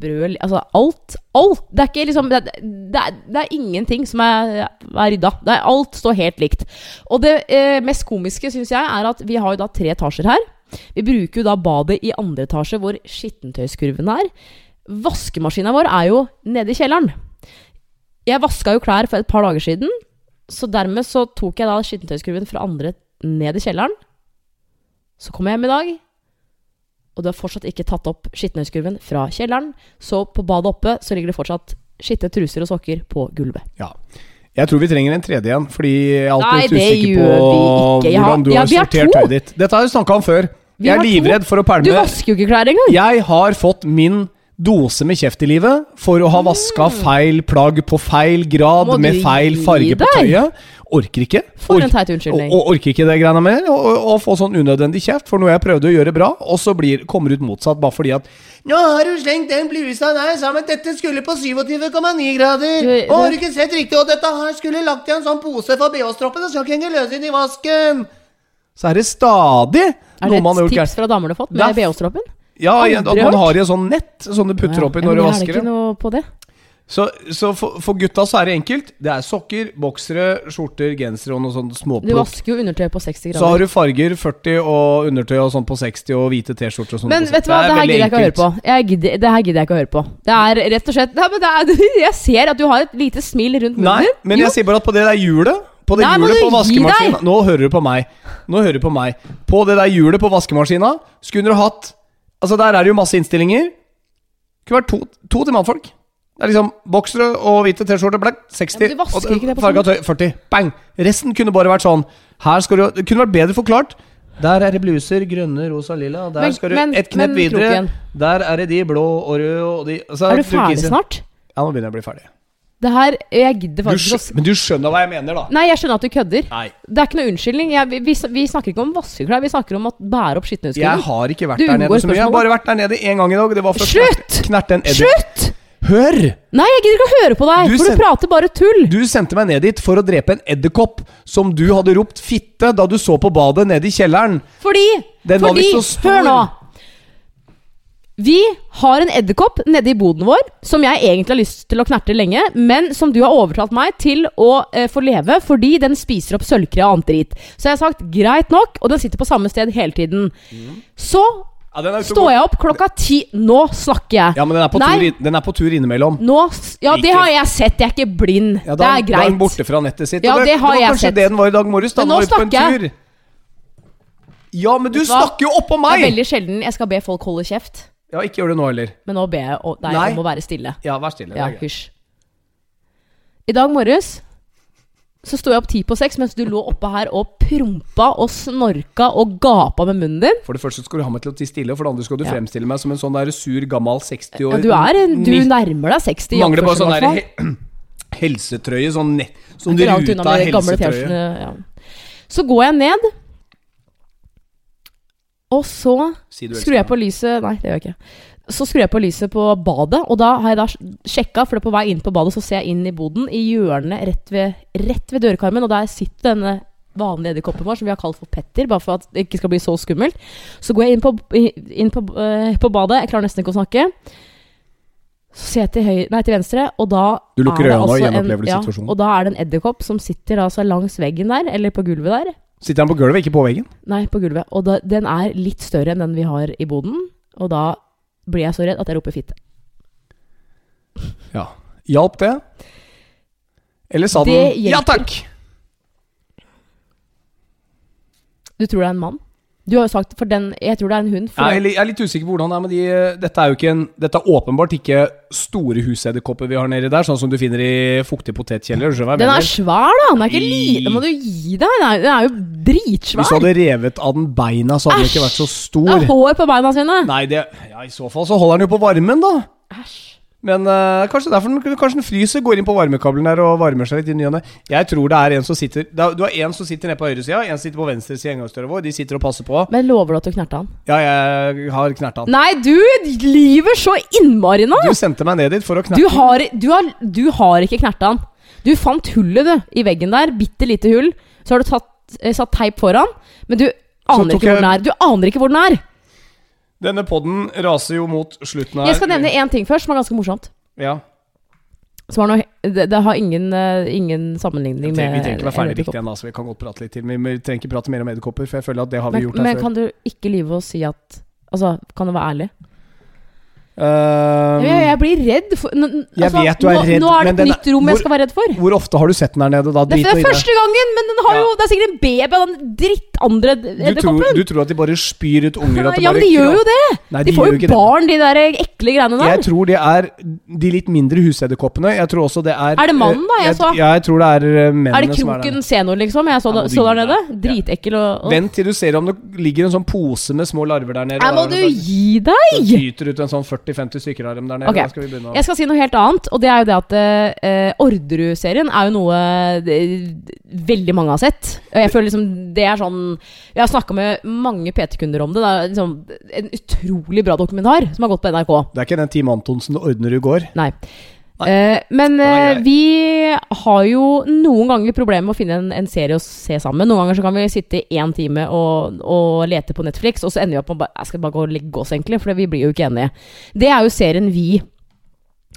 Brød Altså alt. Alt. Det er ikke liksom Det, det, er, det er ingenting som er, er rydda. Er, alt står helt likt. Og det eh, mest komiske, syns jeg, er at vi har jo da tre etasjer her. Vi bruker jo da badet i andre etasje, hvor skittentøyskurven er. Vaskemaskina vår er jo nede i kjelleren. Jeg vaska jo klær for et par dager siden, så dermed så tok jeg da skittentøyskurven fra andre ned i kjelleren. Så kom jeg hjem i dag, og du har fortsatt ikke tatt opp skittentøyskurven fra kjelleren. Så på badet oppe så ligger det fortsatt skitne truser og sokker på gulvet. Ja. Jeg tror vi trenger en tredje igjen, fordi jeg er alltid Nei, usikker på hvordan du ja, har sortert tøyet ditt. Dette har vi snakka om før. Vi Jeg er livredd to. for å Du vasker jo ikke klær engang. Jeg har fått min dose med kjeft i livet for å ha vaska feil plagg på feil grad Må med feil farge på tøyet. Orker ikke. For en teit unnskyldning. Og, orker ikke det greiene mer, og, og, og få sånn unødvendig kjeft for noe jeg prøvde å gjøre bra, og så blir, kommer ut motsatt bare fordi at Nå har du slengt den blusa der sammen, dette skulle på 27,9 grader. Du- og har du ikke sett riktig? Og dette her skulle lagt i en sånn pose for BH-stroppen, det skal ikke henge løs inn i vasken. Så er det stadig Er det noe man har et tips fra damer du har fått er med BH-stroppen? Ja, at man har i et sånn nett som du putter oppi når du vasker Er det ikke noe på det? Så, så for, for gutta så er det enkelt. Det er sokker, boksere, skjorter, gensere og noe sånt Du vasker jo undertøy på 60 grader. Så har du farger 40 og undertøy og sånn på 60 og hvite T-skjorter og sånn. Men vet du hva, det her gidder jeg ikke å høre på. Gidder, det her gidder jeg ikke å høre på. Det er rett og slett Nei, men det er, Jeg ser at du har et lite smil rundt munnen Nei, men Jo. jeg sier bare at på det der hjulet På det Nei, hjulet på vaskemaskina? Nå hører du på meg. Nå hører du på meg. På det der hjulet på vaskemaskina skulle du hatt Altså, der er det jo masse innstillinger. Det Kunne vært to, to til mannfolk. Det er liksom boksere og hvite T-skjorter, black, 60. Ja, og farga tøy, 40. Bang! Resten kunne bare vært sånn. Her skal du Det kunne vært bedre forklart. Der er det bluser, grønne, rosa, lilla. Der Men- skal du men- et knepp men, videre. Der er det de blå og røde og de altså, Er du ferdig snart? Ja, nå begynner jeg å bli ferdig. Det her Jeg gidder faktisk ikke men du skjønner hva jeg mener, da? Nei, jeg skjønner at du kødder. Nei. Det er ikke noe unnskyldning. Jeg, vi, vi, vi snakker ikke om vaskeklær, vi snakker om å bære opp Jeg har ikke vært Du der nede så mye. Jeg har bare vært der nede én gang i dag. Det var for Slutt! Knert, knerte en. Slutt! Hør! Nei, jeg gidder ikke å høre på deg, Du for du prater bare tull. Du sendte meg ned dit for å drepe en edderkopp som du hadde ropt 'fitte' da du så på badet nede i kjelleren. Fordi Den Fordi. Hør nå. Vi har en edderkopp nede i boden vår som jeg egentlig har lyst til å knerte lenge, men som du har overtalt meg til å eh, få leve fordi den spiser opp sølvkre og annet drit. Så jeg har sagt greit nok, og den sitter på samme sted hele tiden. Så Ja, står jeg opp klokka ti. Nå snakker jeg. Ja, men den er på, Nei. tur, inn- den er på tur innimellom. Nå s- Ja, det Ikke- har jeg sett. Jeg er ikke blind. Ja, det da, er Da er den greit. borte fra nettet sitt. Ja, og det har var jeg kanskje sett. det den var i dag morges. Da Men nå var vi på en snakker jeg. tur. Ja, men du Vet du hva? snakker jo oppå Det er veldig sjelden jeg skal be folk holde kjeft, Ja, ikke gjør det nå heller. men nå ber jeg å- deg Nei. om å være stille. Ja, vær stille. det Ja, er greit. hysj. I dag morges så sto jeg opp ti på seks mens du lå oppe her og prompa og snorka og gapa med munnen din. For det første skal du ha meg til å tie stille, og for det andre skal du Ja. fremstille meg som en sånn der sur, gammel 60 år Ja, du er en, Du Ni- nærmer deg 60 i Mangler bare oppførsel, sånn i der fall. he helsetrøye, sånn nett Sånn Ikke langt unna ruta med de gamle helsetrøye. T-skjortene. Ja. Så går jeg ned, og så Si skrur jeg på lyset Nei, det gjør jeg ikke. Så skrur jeg på lyset på badet, og da har jeg da sjekka, for det er på vei inn på badet så ser jeg inn i boden, i hjørnet rett ved, rett ved dørkarmen, og der sitter denne vanlige edderkoppen vår, som vi har kalt for Petter, bare for at det ikke skal bli så skummelt. Så går jeg inn på, inn på, uh, på badet, jeg klarer nesten ikke å snakke. Så ser jeg til, høy, nei, til venstre, og da Du lukker er øynene altså en- gjenopplever ja. Og da er det en edderkopp som sitter altså langs veggen der, eller på gulvet der. Sitter den på gulvet, ikke på veggen? Nei, på gulvet. Og da, den er litt større enn den vi har i boden. Og da blir jeg så redd at jeg roper fitte. Ja. Hjalp det? Eller sa Det den 'ja takk'? Du tror det er en mann? Du har jo sagt for den Jeg tror det er en hund. Jeg jeg er litt usikker på hvordan det er med de Dette er jo ikke en Dette er åpenbart ikke store husedderkopper vi har nedi der, sånn som du finner i fuktige potetkjeller. den er svær, da! Den er ikke liten. må du gi deg. Den er, den er jo Hvis du hadde revet av den beina, så hadde den ikke vært så stor. Det er hår på beina sine. Nei, det Ja, i så fall så holder den jo på varmen, da. Æsj. Men uh, kanskje derfor den, kanskje den fryser, går inn på varmekabelen der og varmer seg litt i ny og ne. Jeg tror det er en som sitter er- Du har en som sitter nede på høyresida, en som sitter på venstresida i inngangsdøra vår. De sitter og passer på. Men lover du at du knerta han? Ja, jeg har knerta han. Nei, du lyver så innmari nå! Du sendte meg ned dit for å knerte Du har, du har, du har ikke knerta han. Du fant hullet du, i veggen der. Bitte lite hull. Så har du tatt, eh, satt teip foran. Men du aner ikke hvor den er. Du aner ikke hvor den er. Denne podden raser jo mot slutten her. Jeg skal nevne én ting først, som er ganske morsomt. Ja. Har noe, det, det har ingen, uh, ingen sammenligning med vi trenger ikke være ferdig riktig ennå, så vi kan godt prate litt til. Men vi trenger ikke prate mer om edderkopper, for jeg føler at det har vi Men, gjort her men før. kan du ikke lyve og si at Altså, kan du være ærlig? Ehm, jeg, jeg blir redd for n- Jeg vet du er nå, redd, Nå er det et er- nytt rom hvor- jeg skal være redd for. Hvor ofte har du sett den der nede, da? Det Drit er nå det. første gangen, men den har Ja. jo Det er sikkert en baby av den dritt helt andre Du edderkopper. du tror at de bare spyr ut unger? At Ja, men de gjør jo det! Nei, De får jo barn, det. de der ekle greiene der. Jeg tror det er de litt mindre husedderkoppene. Jeg tror også det er Er det mannen, da? Jeg Jeg, så. ja, jeg tror det er eh, mennene Er det som er der. Kroken senior, liksom? Jeg så, Ja, det, så der nede. Dritekkel og, og Vent til du ser om det ligger en sånn pose med små larver der nede. Nei, må du gi så Det tyter ut en sånn 40-50 stykker av dem der nede. Okay. Skal vi begynne å Jeg skal si noe helt annet, og det er jo det at uh, Orderud-serien er jo noe det, veldig mange har sett. Og jeg føler liksom det er sånn Jeg har snakka med mange PT-kunder om det. Det er liksom en utrolig bra dokumentar som har gått på NRK. Det er ikke den Team Antonsen du ordner i går. Nei. Eh, men eh, vi har jo noen ganger problemer med å finne en, en serie å se sammen. Noen ganger så kan vi sitte i én time og, og lete på Netflix, og så ender vi opp med å bare, jeg skal bare gå og legge oss, egentlig, for vi blir jo ikke enige. Det er jo serien vi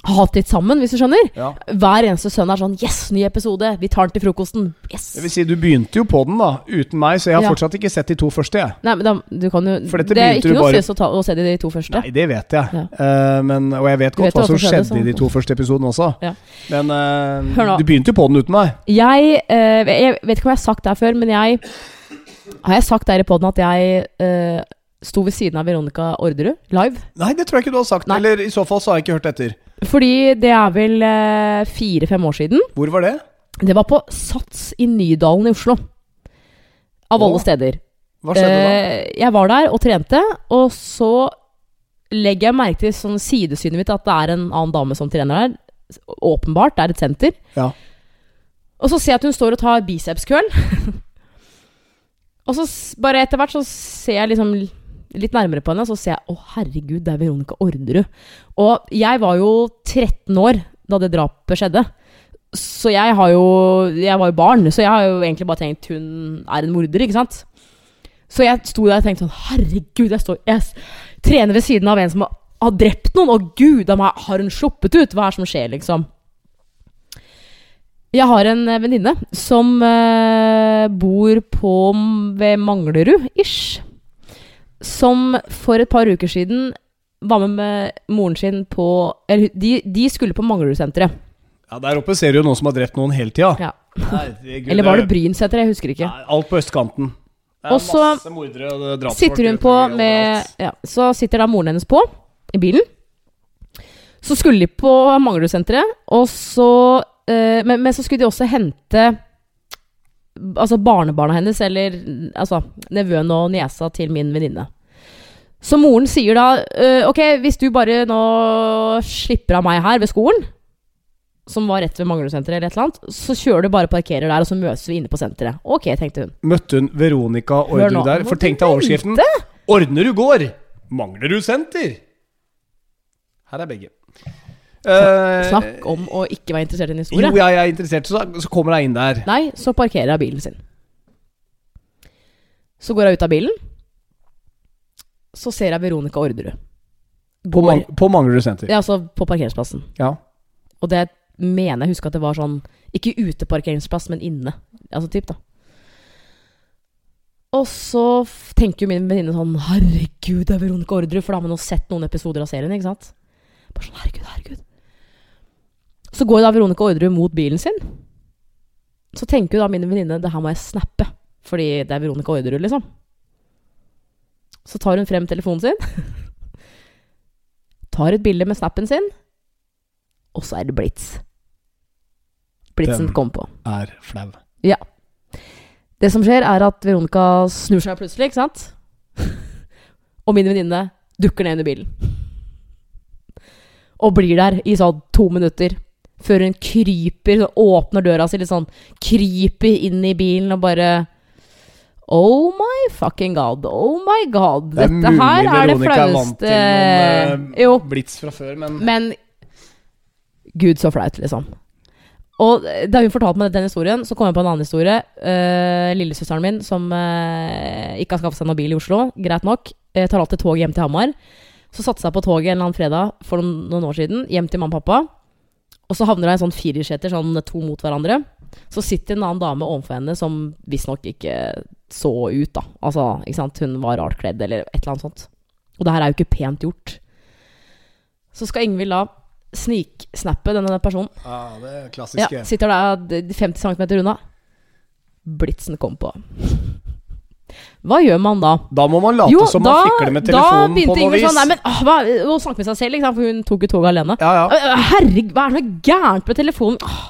hatt litt sammen, hvis du skjønner. Ja. Hver eneste sønn er sånn Yes, ny episode! Vi tar den til frokosten. Yes! Det vil si, du begynte jo på den da, uten meg, så jeg har Ja. fortsatt ikke sett de to første. jeg. Nei, men da, du kan jo For dette Det er ikke noe bare- stress å, ta, å se de to første. Nei, det vet jeg. Ja. Uh, men, og jeg vet godt vet hva hva som skjedde, sånn. i de to første episodene også. Ja. Men uh, du begynte jo på den uten meg. Jeg, uh, jeg vet ikke om jeg har sagt det her før, men jeg Har jeg sagt der i poden at jeg sto ved siden av Veronica Orderud live? Nei, det tror jeg ikke du har sagt. Nei. Eller i så fall så har jeg ikke hørt etter. Fordi det er vel eh, fire-fem år siden. Hvor var det? Det var på Sats i Nydalen i Oslo. Av Åh. alle steder. Hva skjedde da? Eh, jeg var der og trente, og så legger jeg merke til sånn sidesynet mitt at det er en annen dame som trener der. Åpenbart. Det er et senter. Ja. Og så ser jeg at hun står og tar bicepskøll. og så s- bare etter hvert så ser jeg liksom litt nærmere på henne, så ser jeg å herregud, det er Veronica Orderud. Og jeg var jo 13 år da det drapet skjedde. Så jeg har jo Jeg var jo barn, så jeg har jo egentlig bare tenkt hun er en morder, ikke sant? Så jeg sto der og tenkte sånn Herregud, jeg står Jeg trener ved siden av en som har, drept noen, og gud har hun sluppet ut? Hva er det som skjer, liksom? Jeg har en eh, venninne som uh, bor på ved Manglerud-ish. Som for et par uker siden var med med moren sin på Eller de, de skulle på Manglerud-senteret. Ja, Der oppe ser du jo noen som har drept noen hele tida. Ja. Herregud, Eller var det Brynsenteret? Jeg husker ikke. Nei, alt på østkanten. Det er Og så masse mordere og drapsfolk Sitter hun på med ja, Så sitter da moren hennes på i bilen. Så skulle de på Manglerud-senteret, og så eh, men, men så skulle de også hente Altså barnebarna hennes, eller altså nevøen og niesa til min venninne. Så moren sier da eh, Ok, hvis du bare nå slipper av meg her ved skolen, som var rett ved Manglerud-senteret, eller et eller annet, så kjører du bare og parkerer der, og så møtes vi inne på senteret. Ok, tenkte hun. Møtte hun Veronica. Orderud der? For tenk deg overskriften. Ordnerud gård! Manglerud senter! Her er begge. Eh, Snakk om å ikke være interessert i en historie. Jo, jeg er interessert, så, så kommer jeg inn der. Nei, så parkerer jeg bilen sin. Så går jeg ut av bilen. Så ser jeg Veronica Orderud. På, man, på Manglerud senter. Ja, altså på parkeringsplassen. Ja. Og det mener jeg husker at det var sånn Ikke uteparkeringsplass, men inne. Altså typ, da. Og så tenker jo min venninne sånn Herregud, det er Veronica Orderud, for da har man jo sett noen episoder av serien, ikke sant? Bare sånn, herregud, herregud. Så går da Veronica Orderud mot bilen sin. Så tenker jo da min venninne det her må jeg snappe, fordi det er Veronica Orderud, liksom. Så tar hun frem telefonen sin, tar et bilde med snappen sin, og så er det blits. Blitsen kom på. Er flau. Det som skjer, er at Veronica snur seg plutselig, ikke sant? Og min venninne dukker ned under bilen. Og blir der i sånn to minutter. Før hun kryper, så åpner døra si litt sånn, kryper inn i bilen og bare Oh my fucking god, oh my god. Det er Dette her er det flaueste noen eh, Jo, blits fra før, men men Gud, så flaut, liksom. Og da hun fortalte meg den historien, så kom jeg på en annen historie. Uh, lillesøsteren min, som uh, ikke har skaffet seg noen bil i Oslo, greit nok, tar alltid toget hjem til Hamar. Så satte seg på toget en eller annen fredag for noen, noen år siden, hjem til mamma og pappa. Og så havner hun i en sånn firerseter, sånn to mot hverandre. Så sitter en annen dame overfor henne som visstnok ikke så ut, da. Altså, ikke sant, hun var rart kledd, eller et eller annet sånt. Og det her er jo ikke pent gjort. Så skal Ingvild da sniksnappe denne personen. ja, det er Ja, sitter der 50 cm unna. Blitsen kom på. Hva gjør man da? Da må man late som man fikler med telefonen på noe Ingrid vis. sånn Nei, men åh, hva, Å snakke med seg selv, liksom, for hun tok jo toget alene. Ja, ja. Øh, Herregud, hva er det som er gærent med telefonen? Åh,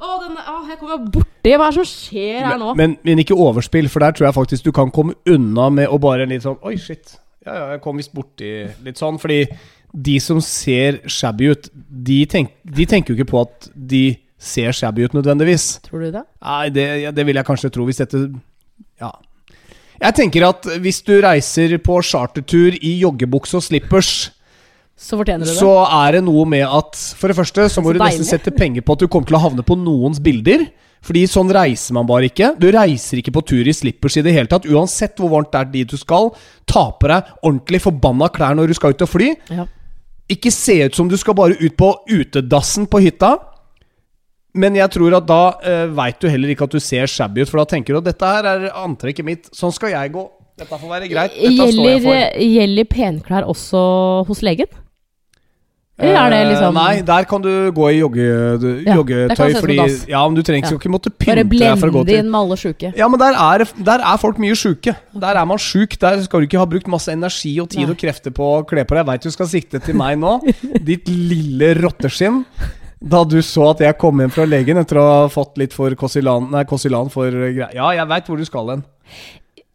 åh, denne, åh, jeg kommer borti Hva er det som skjer her nå? Men, men ikke overspill, for der tror jeg faktisk du kan komme unna med å bare litt sånn Oi, shit. Ja, ja, jeg kom visst borti litt sånn. Fordi de som ser shabby ut, de, tenk, de tenker jo ikke på at de ser shabby ut nødvendigvis. Tror du det? Nei, det, det vil jeg kanskje tro hvis dette Ja. Jeg tenker at hvis du reiser på chartertur i joggebukse og slippers, Så fortjener du det. så er det noe med at For det første så må Så du nesten sette penger på at du kommer til å havne på noens bilder. Fordi sånn reiser man bare ikke. Du reiser ikke på tur i slippers i det hele tatt. Uansett hvor varmt det er dit du skal. Ta på deg ordentlig forbanna klær når du skal ut og fly. Ja. Ikke se ut som du skal bare ut på utedassen på hytta. Men jeg tror at da uh, veit du heller ikke at du ser shabby ut, for da tenker du at dette her er antrekket mitt. Sånn skal jeg gå. Dette får være greit. Gjelder, for. gjelder penklær også hos legen? Eller er det Eh, liksom Nei, der kan du gå i jogge, Ja, joggetøy. fordi, ja, men du trenger Ja. ikke måtte pynte deg for å gå til Bare blende inn med alle sjuke. Ja, men der er, der er folk mye sjuke. Der er man sjuk. Der skal du ikke ha brukt masse energi og tid Nei. og krefter på å kle på deg. Jeg veit du skal sikte til meg nå, ditt lille rotteskinn. Da du så at jeg kom hjem fra legen etter å ha fått litt for Kosilan, nei, Kosilan for uh, greier. Ja, jeg veit hvor du skal hen.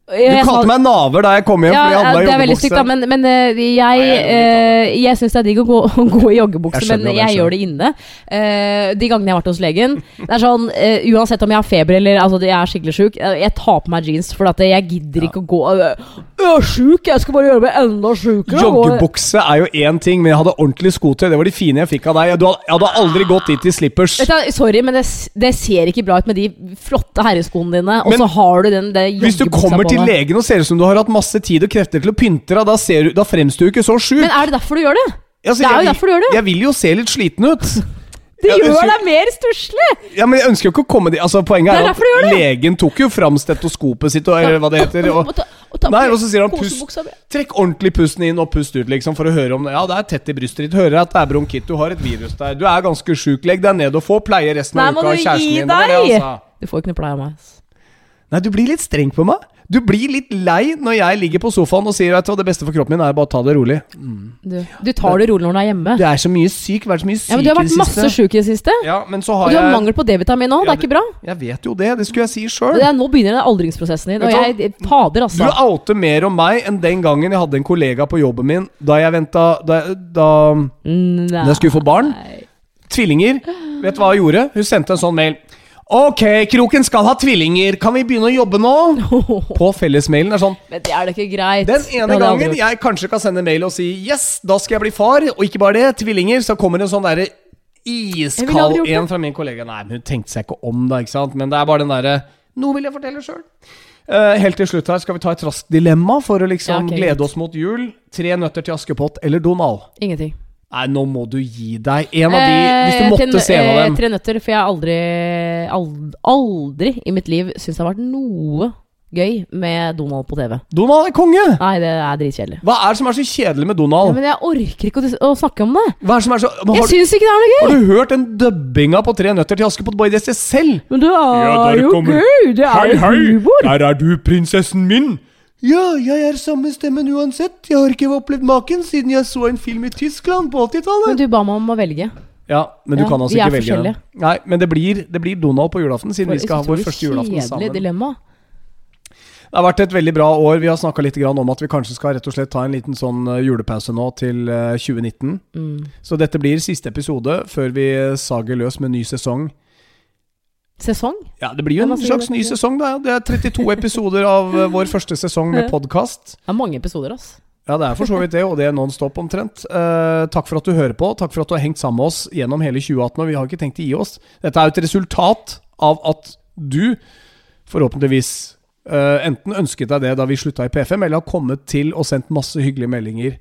Du Jeg kalte meg naver da jeg kom hjem, ja, fordi jeg ja, handla det er veldig stygt, da, men, men eh, jeg, uh, jeg eh, syns det er digg å gå, å gå i joggebukse, men jeg jeg gjør det inne. Uh, de gangene jeg har vært hos legen Det er sånn, uh, Uansett om jeg har feber eller altså, jeg er skikkelig sjuk, jeg tar på meg jeans, for at jeg gidder ikke å gå Jeg er sjuk, jeg skal bare gjøre meg enda sjukere. Joggebukse er jo én ting, men jeg hadde ordentlig skotøy. Det var de fine jeg fikk av deg. Du hadde, jeg hadde aldri gått dit i slippers. Vet sorry, men det, det ser ikke bra ut med de flotte herreskoene dine, og Men så har du den det joggebuksa på til legen og ser ut som du har hatt masse tid og krefter til å pynte deg, da, ser du, da fremstår du ikke så sjuk. Men er det derfor du gjør det? Altså, det er jo jeg derfor du gjør det. Jeg vil jo se litt sliten ut. Det Jeg gjør ønsker- deg mer stusslig! Ja, men jeg ønsker jo ikke å komme dit Altså, Poenget er, er at du legen tok jo fram stetoskopet sitt, og, eller hva det heter. Og, Og og Nei, og så sier han pust. Trekk ordentlig pusten inn og pust ut, liksom, for å høre om det. Ja, det er tett i brystet ditt. Hører at det er bronkitt, du har et virus der. Du er ganske sjuk. Legg deg ned og få pleie resten av nei, uka av du kjæresten gi din. Det må det han deg! Du får ikke noe pleie av meg. Nei, du blir litt streng på meg. Du blir litt lei når jeg ligger på sofaen og sier at det beste for kroppen min er bare å ta det rolig. Du, du tar det rolig når du er hjemme. Du er så mye syk, vært så mye syk Ja, men Du har vært masse sjuk i det siste. Ja, men så Og du har jeg mangel på D-vitamin nå. Det er ikke bra. Jeg vet jo det, det skulle jeg si sjøl. Nå begynner den aldringsprosessen din. Og du jeg Fader, Du altså. outer mer om meg enn den gangen jeg hadde en kollega på jobben min da jeg venta Da, da, da jeg skulle få barn. Tvillinger. Vet du hva hun gjorde? Hun sendte en sånn mail. Ok, Kroken skal ha tvillinger. Kan vi begynne å jobbe nå? På fellesmailen. er sånn Men det er da ikke greit. Den ene gangen jeg kanskje kan sende mail og si Yes, da skal jeg bli far. Og ikke bare det, tvillinger. Så kommer det en sånn derre iskald det. en fra min kollega. Nei, men hun tenkte seg ikke om, da. ikke sant? Men det er bare den derre Nå vil jeg fortelle sjøl. helt til slutt her skal vi ta et raskt dilemma for å liksom Ja, okay, glede oss mot jul. Tre nøtter til Askepott eller Donald? Ingenting. Nei, nå må du gi deg. En av de, hvis du Eh, måtte tre, se en av eh, dem. Tre nøtter, for jeg har aldri, aldri, aldri i mitt liv syntes det har vært noe gøy med Donald på TV. Donald er konge! Nei, det er dritkjedelig. Hva er det som er så kjedelig med Ja, Donald? men jeg orker ikke å, å snakke om det. Hva er det som er så men Jeg syns ikke det er noe gøy! har du hørt den dubbinga på Tre nøtter til Askepott bare i det seg selv? Men det er Ja, jo kommer- gøy! Det er jo humor! der er du, prinsessen min! Ja, jeg er samme stemmen uansett. Jeg har ikke opplevd maken siden jeg så en film i Tyskland på 80-tallet. Men du ba meg om å velge. Ja, men du Ja, kan altså ikke velge den. Nei, men det blir, det blir Donald på julaften, siden vi skal ha vår første julaften sammen. dilemma. Det har vært et veldig bra år. Vi har snakka litt om at vi kanskje skal rett og slett ta en liten sånn eh, julepause nå til eh, 2019. Mm. Så dette blir siste episode før vi sager løs med ny sesong. Sesong? Ja, det blir jo en slags ny sesong, da. Det er 32 episoder av eh, vår første sesong med podkast. Det er mange episoder, ass. Ja, det er for så vidt det, og det er non stop omtrent. Eh, takk for at du hører på. Takk for at du har hengt sammen med oss gjennom hele 2018, og vi har ikke tenkt å gi oss. Dette er jo et resultat av at du forhåpentligvis eh, enten ønsket deg det da vi slutta i P5, eller har kommet til og sendt masse hyggelige meldinger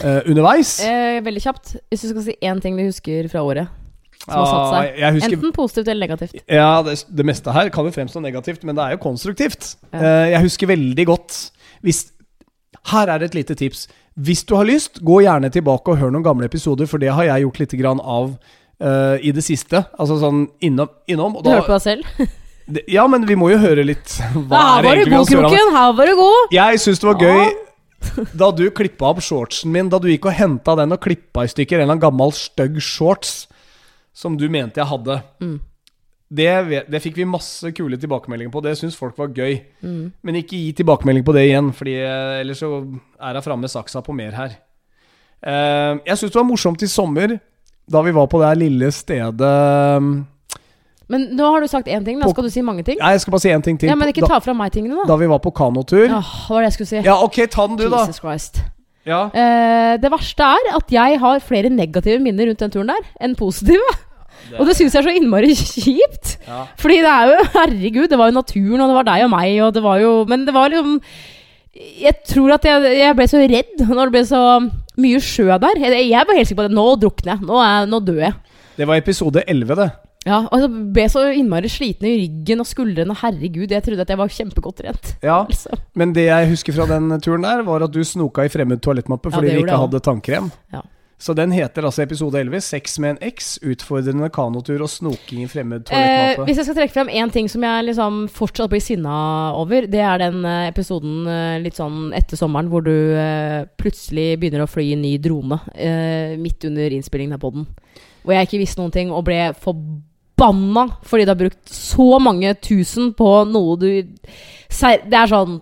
eh, underveis. Eh, veldig kjapt. Hvis du skal si én ting du husker fra året som har satt seg. husker Enten positivt eller negativt. Ja, det, det meste her kan jo fremstå negativt, men det er jo konstruktivt. Ja. Eh, jeg husker veldig godt hvis, Her er et lite tips. Hvis du har lyst, gå gjerne tilbake og hør noen gamle episoder, for det har jeg gjort litt grann av uh, i det siste. Altså sånn innom. innom og Du da, hørte på deg selv? Det- Ja, men vi må jo høre litt. Hva Her er var du god? Kroken! Her var du god! Jeg syns det var gøy da du klippa opp shortsen min. Da du gikk og henta den og klippa i stykker en eller annen gammel stygg shorts som du mente jeg hadde. Mm. Det, det fikk vi masse kule tilbakemeldinger på. Det syns folk var gøy. Mm. Men ikke gi tilbakemelding på det igjen, Fordi eh, ellers så er jeg framme med saksa på mer her. Uh, jeg syns det var morsomt i sommer, da vi var på det lille stedet eh, Men nå har du sagt én ting, da skal du si mange ting. Nei, jeg skal bare si én ting til. Ja, Men ikke ta fra meg tingene, da. da vi var på kanotur. Ja, hva var det jeg skulle si? Ja, ok, ta den du, da. Jesus Christ. Ja. Eh, det verste er at jeg har flere negative minner rundt den turen der enn positive. Og det syns jeg er så innmari kjipt. Ja. Fordi det er jo Herregud, det var jo naturen, og det var deg og meg, og det var jo Men det var liksom Jeg tror at jeg, jeg ble så redd når det ble så mye sjø der. Jeg, jeg var helt sikker på at nå drukner jeg. Nå, er, nå dør jeg. Det var episode 11, det. Ja, og så ble så innmari sliten i ryggen og skuldrene. Herregud, jeg trodde at jeg var kjempegodt trent. Ja, Altså. Men det jeg husker fra den turen der, var at du snoka i fremmed toalettmappe fordi ja, vi ikke det. hadde tannkrem. Ja. Så den heter altså episode 11 'Sex med en X', utfordrende kanotur og snoking i fremmed Eh, hvis jeg skal trekke frem én ting som jeg liksom fortsatt blir sinna over, det er den eh, episoden eh, litt sånn etter sommeren hvor du eh, plutselig begynner å fly i ny drone eh, midt under innspillingen av poden. Hvor jeg ikke visste noen ting og ble forbanna fordi du har brukt så mange tusen på noe du Det er sånn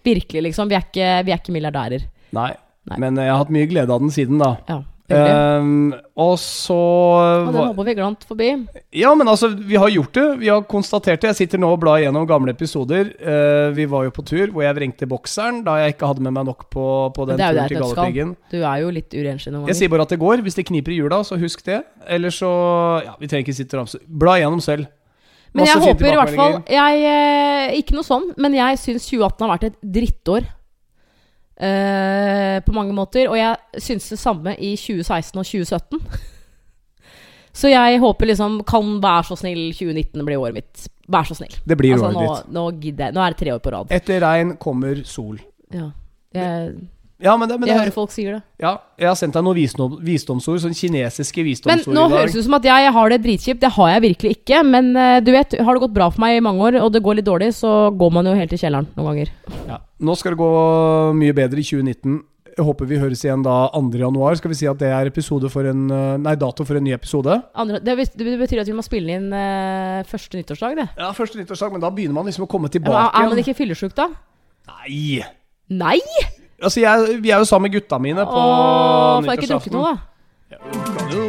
Virkelig, liksom. Vi er ikke, vi er ikke milliardærer. Nei. Nei. Men jeg har hatt mye glede av den siden, da. Ja, Ehm, og så og den håper vi glant forbi. Ja, men altså, vi har gjort det. Vi har konstatert det. Jeg sitter nå og blar gjennom gamle episoder. Uh, vi var jo på tur hvor jeg vrengte bokseren da jeg ikke hadde med meg nok på, på den turen til. Galdhøpiggen. Du er jo litt urenslig noen Jeg sier bare at det går. Hvis det kniper i hjula, så husk det. Eller så Ja, vi trenger ikke sitte og ramse. Bla gjennom selv. Men Masse jeg håper i hvert fall jeg, eh, Ikke noe sånn, men jeg syns 2018 har vært et drittår. Eh, på mange måter. Og jeg syns det samme i 2016 og 2017. Så jeg håper liksom Kan være så snill 2019 blir året mitt. Vær så snill. Det blir Altså, året nå, ditt. nå. Nå er det tre år på rad. Etter regn kommer sol. Ja. Jeg, Ja, men det, men jeg det hører folk sier det. ja, Jeg har sendt deg noen visdom, visdomsord, sånn kinesiske visdomsord. Men nå høres det ut som at jeg har det dritkjipt. Det har jeg virkelig ikke. Men eh, du vet, har det gått bra for meg i mange år, og det går litt dårlig, så går man jo helt i kjelleren noen ganger. Ja. Nå skal det gå mye bedre i 2019. Jeg håper vi høres igjen da 2. januar. Skal vi si at det er for en eh, Nei, dato for en ny episode? Andre, det, betyr at vi må spille inn uh, første nyttårsdag, det. Ja, første nyttårsdag, men da begynner man liksom å komme Ja, tilbake er man ikke fyllesyk da? Nei! Nei! Altså, jeg, vi er jo sammen med gutta mine på Åh, får jeg ikke drukket nyttårsaften. noe, da? Ja, du kan jo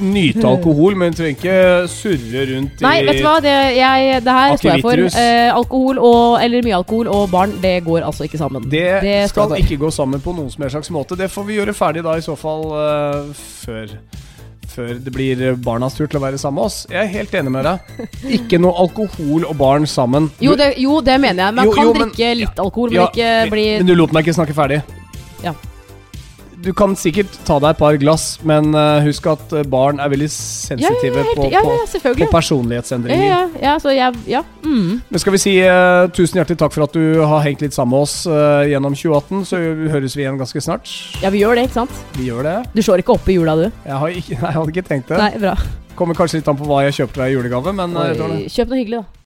nyte alkohol, men du trenger ikke surre rundt i Nei, vet du hva? Det, jeg, det her står jeg for. Eh, alkohol og, eller mye alkohol og barn, det går altså ikke sammen. Det, Det skal ikke gå sammen på noen som helst slags måte. Det får vi gjøre ferdig da, i så fall eh, før før det blir barnas tur til å være sammen med oss. Jeg er helt enig med deg. Ikke noe alkohol og barn sammen. Jo det, jo, det mener jeg. Man Jo, kan jo, men- drikke litt alkohol, men Ja, ikke bli Men du lot meg ikke snakke ferdig. Ja. Du kan sikkert ta deg et par glass, men eh, husk at eh, barn er veldig sensitive ja, ja, helt, på, ja, på, ja, på. Personlighetsendringer. ja, ja, så jeg Ja. Mm. Men skal vi si uh, tusen hjertelig takk for at du har hengt litt sammen med oss uh, gjennom 2018. Så høres vi igjen ganske snart. ja, vi gjør det, ikke sant? Vi gjør det. Du slår ikke opp i jula, du? Jeg, har ikke, nei, jeg hadde ikke tenkt det. Nei, bra. Kommer kanskje litt an på hva jeg kjøper deg i julegave, men. Oi, Kjøp noe hyggelig, da.